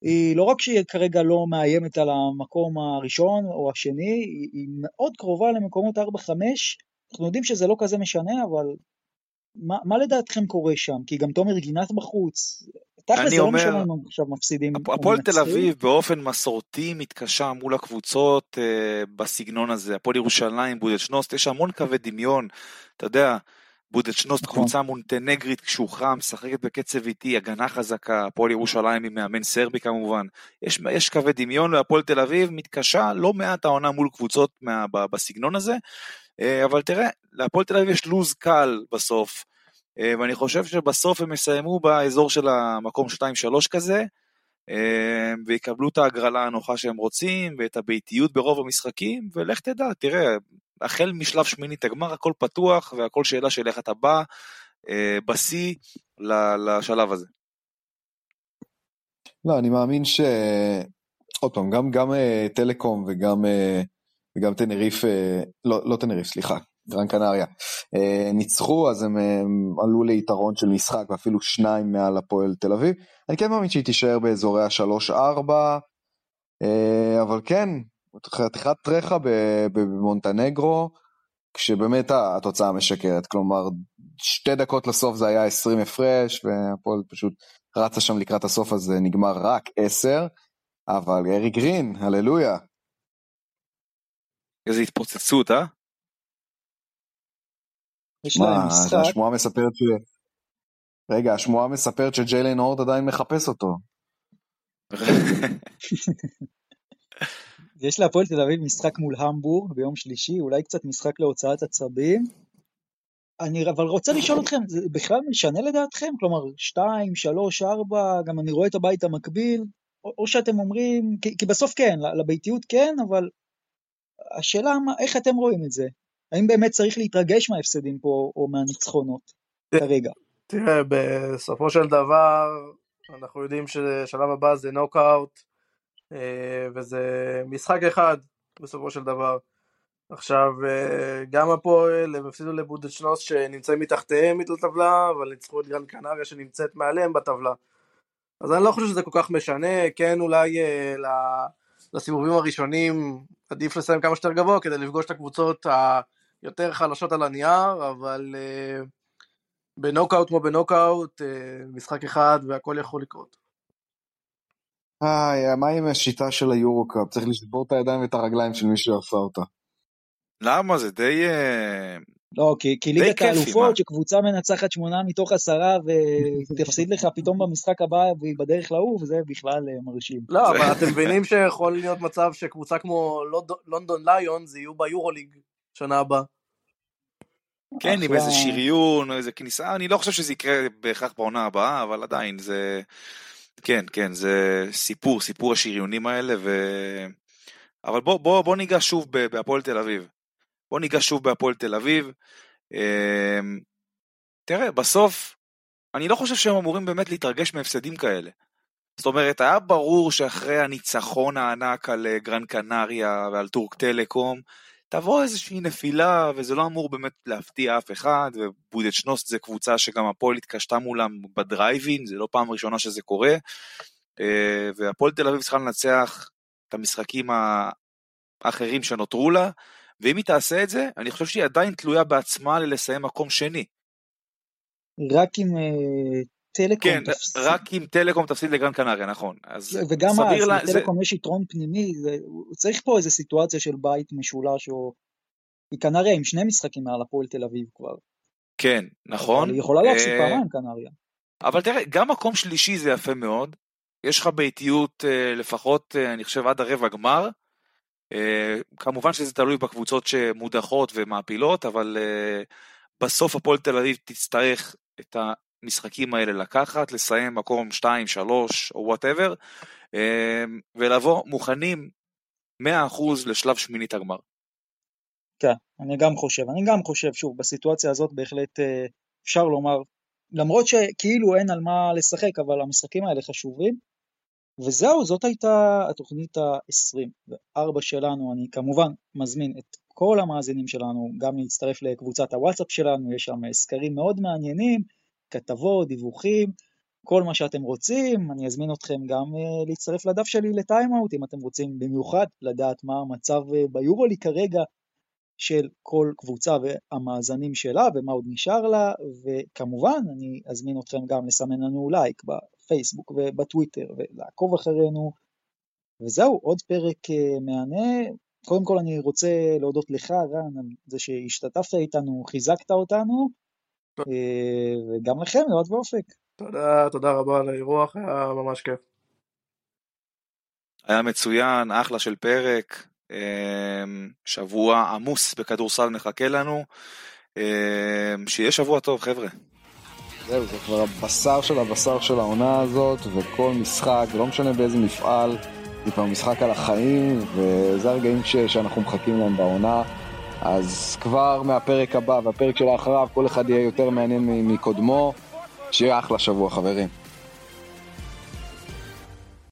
היא לא רק שהיא כרגע לא מאיימת על המקום הראשון או השני, היא, היא מאוד קרובה למקומות 4-5. אנחנו יודעים שזה לא כזה משנה, אבל מה, מה לדעתכם קורה שם? כי גם תומר גינת בחוץ. תכל'ס זה לא אומר- משנה אם עכשיו מפסידים הפועל תל. אביב באופן מסורתי מתקשה מול הקבוצות אה, בסגנון הזה. הפועל ירושלים, בודדשנוסט, יש המון קווי דמיון. אתה יודע, בודדשנוסט נכון. קבוצה מונטנגרית קשוחה, משחקת בקצב איטי, הגנה חזקה, הפועל ירושלים עם מאמן סרבי כמובן. יש, יש קווי דמיון והפועל תל אביב מתקשה לא מעט העונה מול קבוצות מה, בסגנון הזה. אה, אבל תראה, להפועל תל אביב יש לוז קל בסוף. אה, ואני חושב שבסוף הם יסיימו באזור של המקום 2-3 כזה, אה, ויקבלו את ההגרלה הנוחה שהם רוצים, ואת הביתיות ברוב המשחקים, ולך תדע, תראה, החל משלב שמינית הגמר הכל פתוח, והכל שאלה של איך אתה בא בשיא לשלב הזה. לא, אני מאמין ש... עוד פעם, גם, גם טלקום וגם, וגם טנריף, אה, לא, לא טנריף, סליחה, גרן קנריה, אה, ניצחו, אז הם, הם עלו ליתרון של משחק ואפילו שניים מעל הפועל תל אביב. אני כן מאמין שהיא תישאר באזורי ה-3-4, אה, אבל כן, חתיכת טרחה במונטנגרו, כשבאמת התוצאה משקרת, כלומר, שתי דקות לסוף זה היה 20 הפרש, והפועל פשוט רצה שם לקראת הסוף, אז נגמר רק 10, אבל ארי גרין, הללויה. איזה התפוצצות, אה? יש להם מה, משחק, השמועה מספרת ש... רגע, השמועה מספרת שג'יילן הורד עדיין מחפש אותו. יש להפועל תל אביב משחק מול המבורג ביום שלישי, אולי קצת משחק להוצאת עצבים. אני אבל רוצה לשאול אתכם, זה בכלל משנה לדעתכם? כלומר, 2, 3, 4, גם אני רואה את הבית המקביל, או, או שאתם אומרים, כי, כי בסוף כן, לביתיות כן, אבל השאלה איך אתם רואים את זה? האם באמת צריך להתרגש מההפסדים פה, או מהניצחונות כרגע? תראה, בסופו של דבר, אנחנו יודעים ששלב הבא זה נוקאוט, אה, וזה משחק אחד בסופו של דבר. עכשיו, אה, גם הפועל, הם הפסידו לבודדשנוס שנמצאים מתחתיהם לטבלה, אבל ניצחו את גרן קנריה שנמצאת מעליהם בטבלה. אז אני לא חושב שזה כל כך משנה, כן אולי אה, לסיבובים הראשונים עדיף לסיים כמה שיותר גבוה כדי לפגוש את הקבוצות היותר חלשות על הנייר, אבל אה, בנוקאוט כמו בנוקאוט, אה, משחק אחד והכל יכול לקרות. איי, מה עם השיטה של היורו-קאפ? צריך לשבור את הידיים ואת הרגליים של מי שעשה אותה. למה? זה די... אה, לא, כי, כי ליגת? האלופות, שקבוצה מנצחת שמונה מתוך עשרה ותפסיד לך פתאום במשחק הבא והיא בדרך לעוף, זה בכלל אה, מרשים. לא, אבל אתם מבינים שיכול להיות מצב שקבוצה כמו לונד- לונדון ליונס יהיו ביורוליג שנה הבאה. כן, עם. איזה שריון איזה כניסה, אני לא חושב שזה יקרה בהכרח בעונה הבאה, אבל עדיין זה... כן, כן, זה סיפור, סיפור השריונים האלה, ו... אבל בוא, בוא, בוא ניגע שוב ב- בהפועל תל אביב. בוא ניגע שוב בהפועל תל אביב. אמ, תראה, בסוף, אני לא חושב שהם אמורים באמת להתרגש מהפסדים כאלה. זאת אומרת, היה ברור שאחרי הניצחון הענק על אה, גרן קנריה ועל טורק טלקום, תבוא איזושהי נפילה, וזה לא אמור באמת להפתיע אף אחד, ובודד שנוסט זה קבוצה שגם הפועל התקשתה מולם בדרייבין, זה לא פעם ראשונה שזה קורה, אה, והפועל תל אביב צריכה לנצח את המשחקים האחרים שנותרו לה, ואם היא תעשה את זה, אני חושב שהיא עדיין תלויה בעצמה ללסיים מקום שני. רק אם uh, טלקום כן, תפסיד. רק אם טלקום תפסיד לגרן קנריה, נכון. אז וגם אז, לה... לטלקום זה... יש יתרון פנימי, זה... צריך פה איזו סיטואציה של בית משולש, או... היא קנריה עם שני משחקים מעל הפועל תל אביב כבר. כן, נכון. היא יכולה להפסיד אה, פעמיים קנריה. אבל תראה, גם מקום שלישי זה יפה מאוד. יש לך באיטיות אה, לפחות, אני חושב, עד הרבע גמר. כמובן שזה תלוי בקבוצות שמודחות ומעפילות, אבל בסוף הפועל תל אביב תצטרך את המשחקים האלה לקחת, לסיים מקום 2, 3 או וואטאבר, אמ, ולבוא מוכנים 100% לשלב שמינית הגמר. כן, אני גם חושב, אני גם חושב, שוב, בסיטואציה הזאת בהחלט אה, אפשר לומר, למרות שכאילו אין על מה לשחק, אבל המשחקים האלה חשובים. וזהו, זאת הייתה התוכנית ה-24 שלנו, אני כמובן מזמין את כל המאזינים שלנו גם להצטרף לקבוצת הוואטסאפ שלנו, יש שם סקרים מאוד מעניינים, כתבות, דיווחים, כל מה שאתם רוצים, אני אזמין אתכם גם uh, להצטרף לדף שלי לטיימאוט, אם אתם רוצים במיוחד לדעת מה המצב uh, ביורולי כרגע של כל קבוצה והמאזנים שלה ומה עוד נשאר לה, וכמובן אני אזמין אתכם גם לסמן לנו לייק בפייסבוק ובטוויטר ולעקוב אחרינו, וזהו, עוד פרק uh, מהנה. קודם כל אני רוצה להודות לך, רן, על זה שהשתתפת איתנו, חיזקת אותנו, אה, וגם לכם, יועד ואופק. תודה, תודה רבה על האירוח, היה ממש כיף. היה מצוין, אחלה של פרק, אה, שבוע עמוס בכדורסל מחכה לנו, אה, שיהיה שבוע טוב חבר'ה. זהו, זה כבר הבשר של הבשר של העונה הזאת, וכל משחק, לא משנה באיזה מפעל, זה כבר משחק על החיים, וזה הרגעים ש- שאנחנו מחכים להם בעונה. אז כבר מהפרק הבא והפרק שלאחריו, כל אחד יהיה יותר מעניין מקודמו. שיהיה אחלה שבוע, חברים.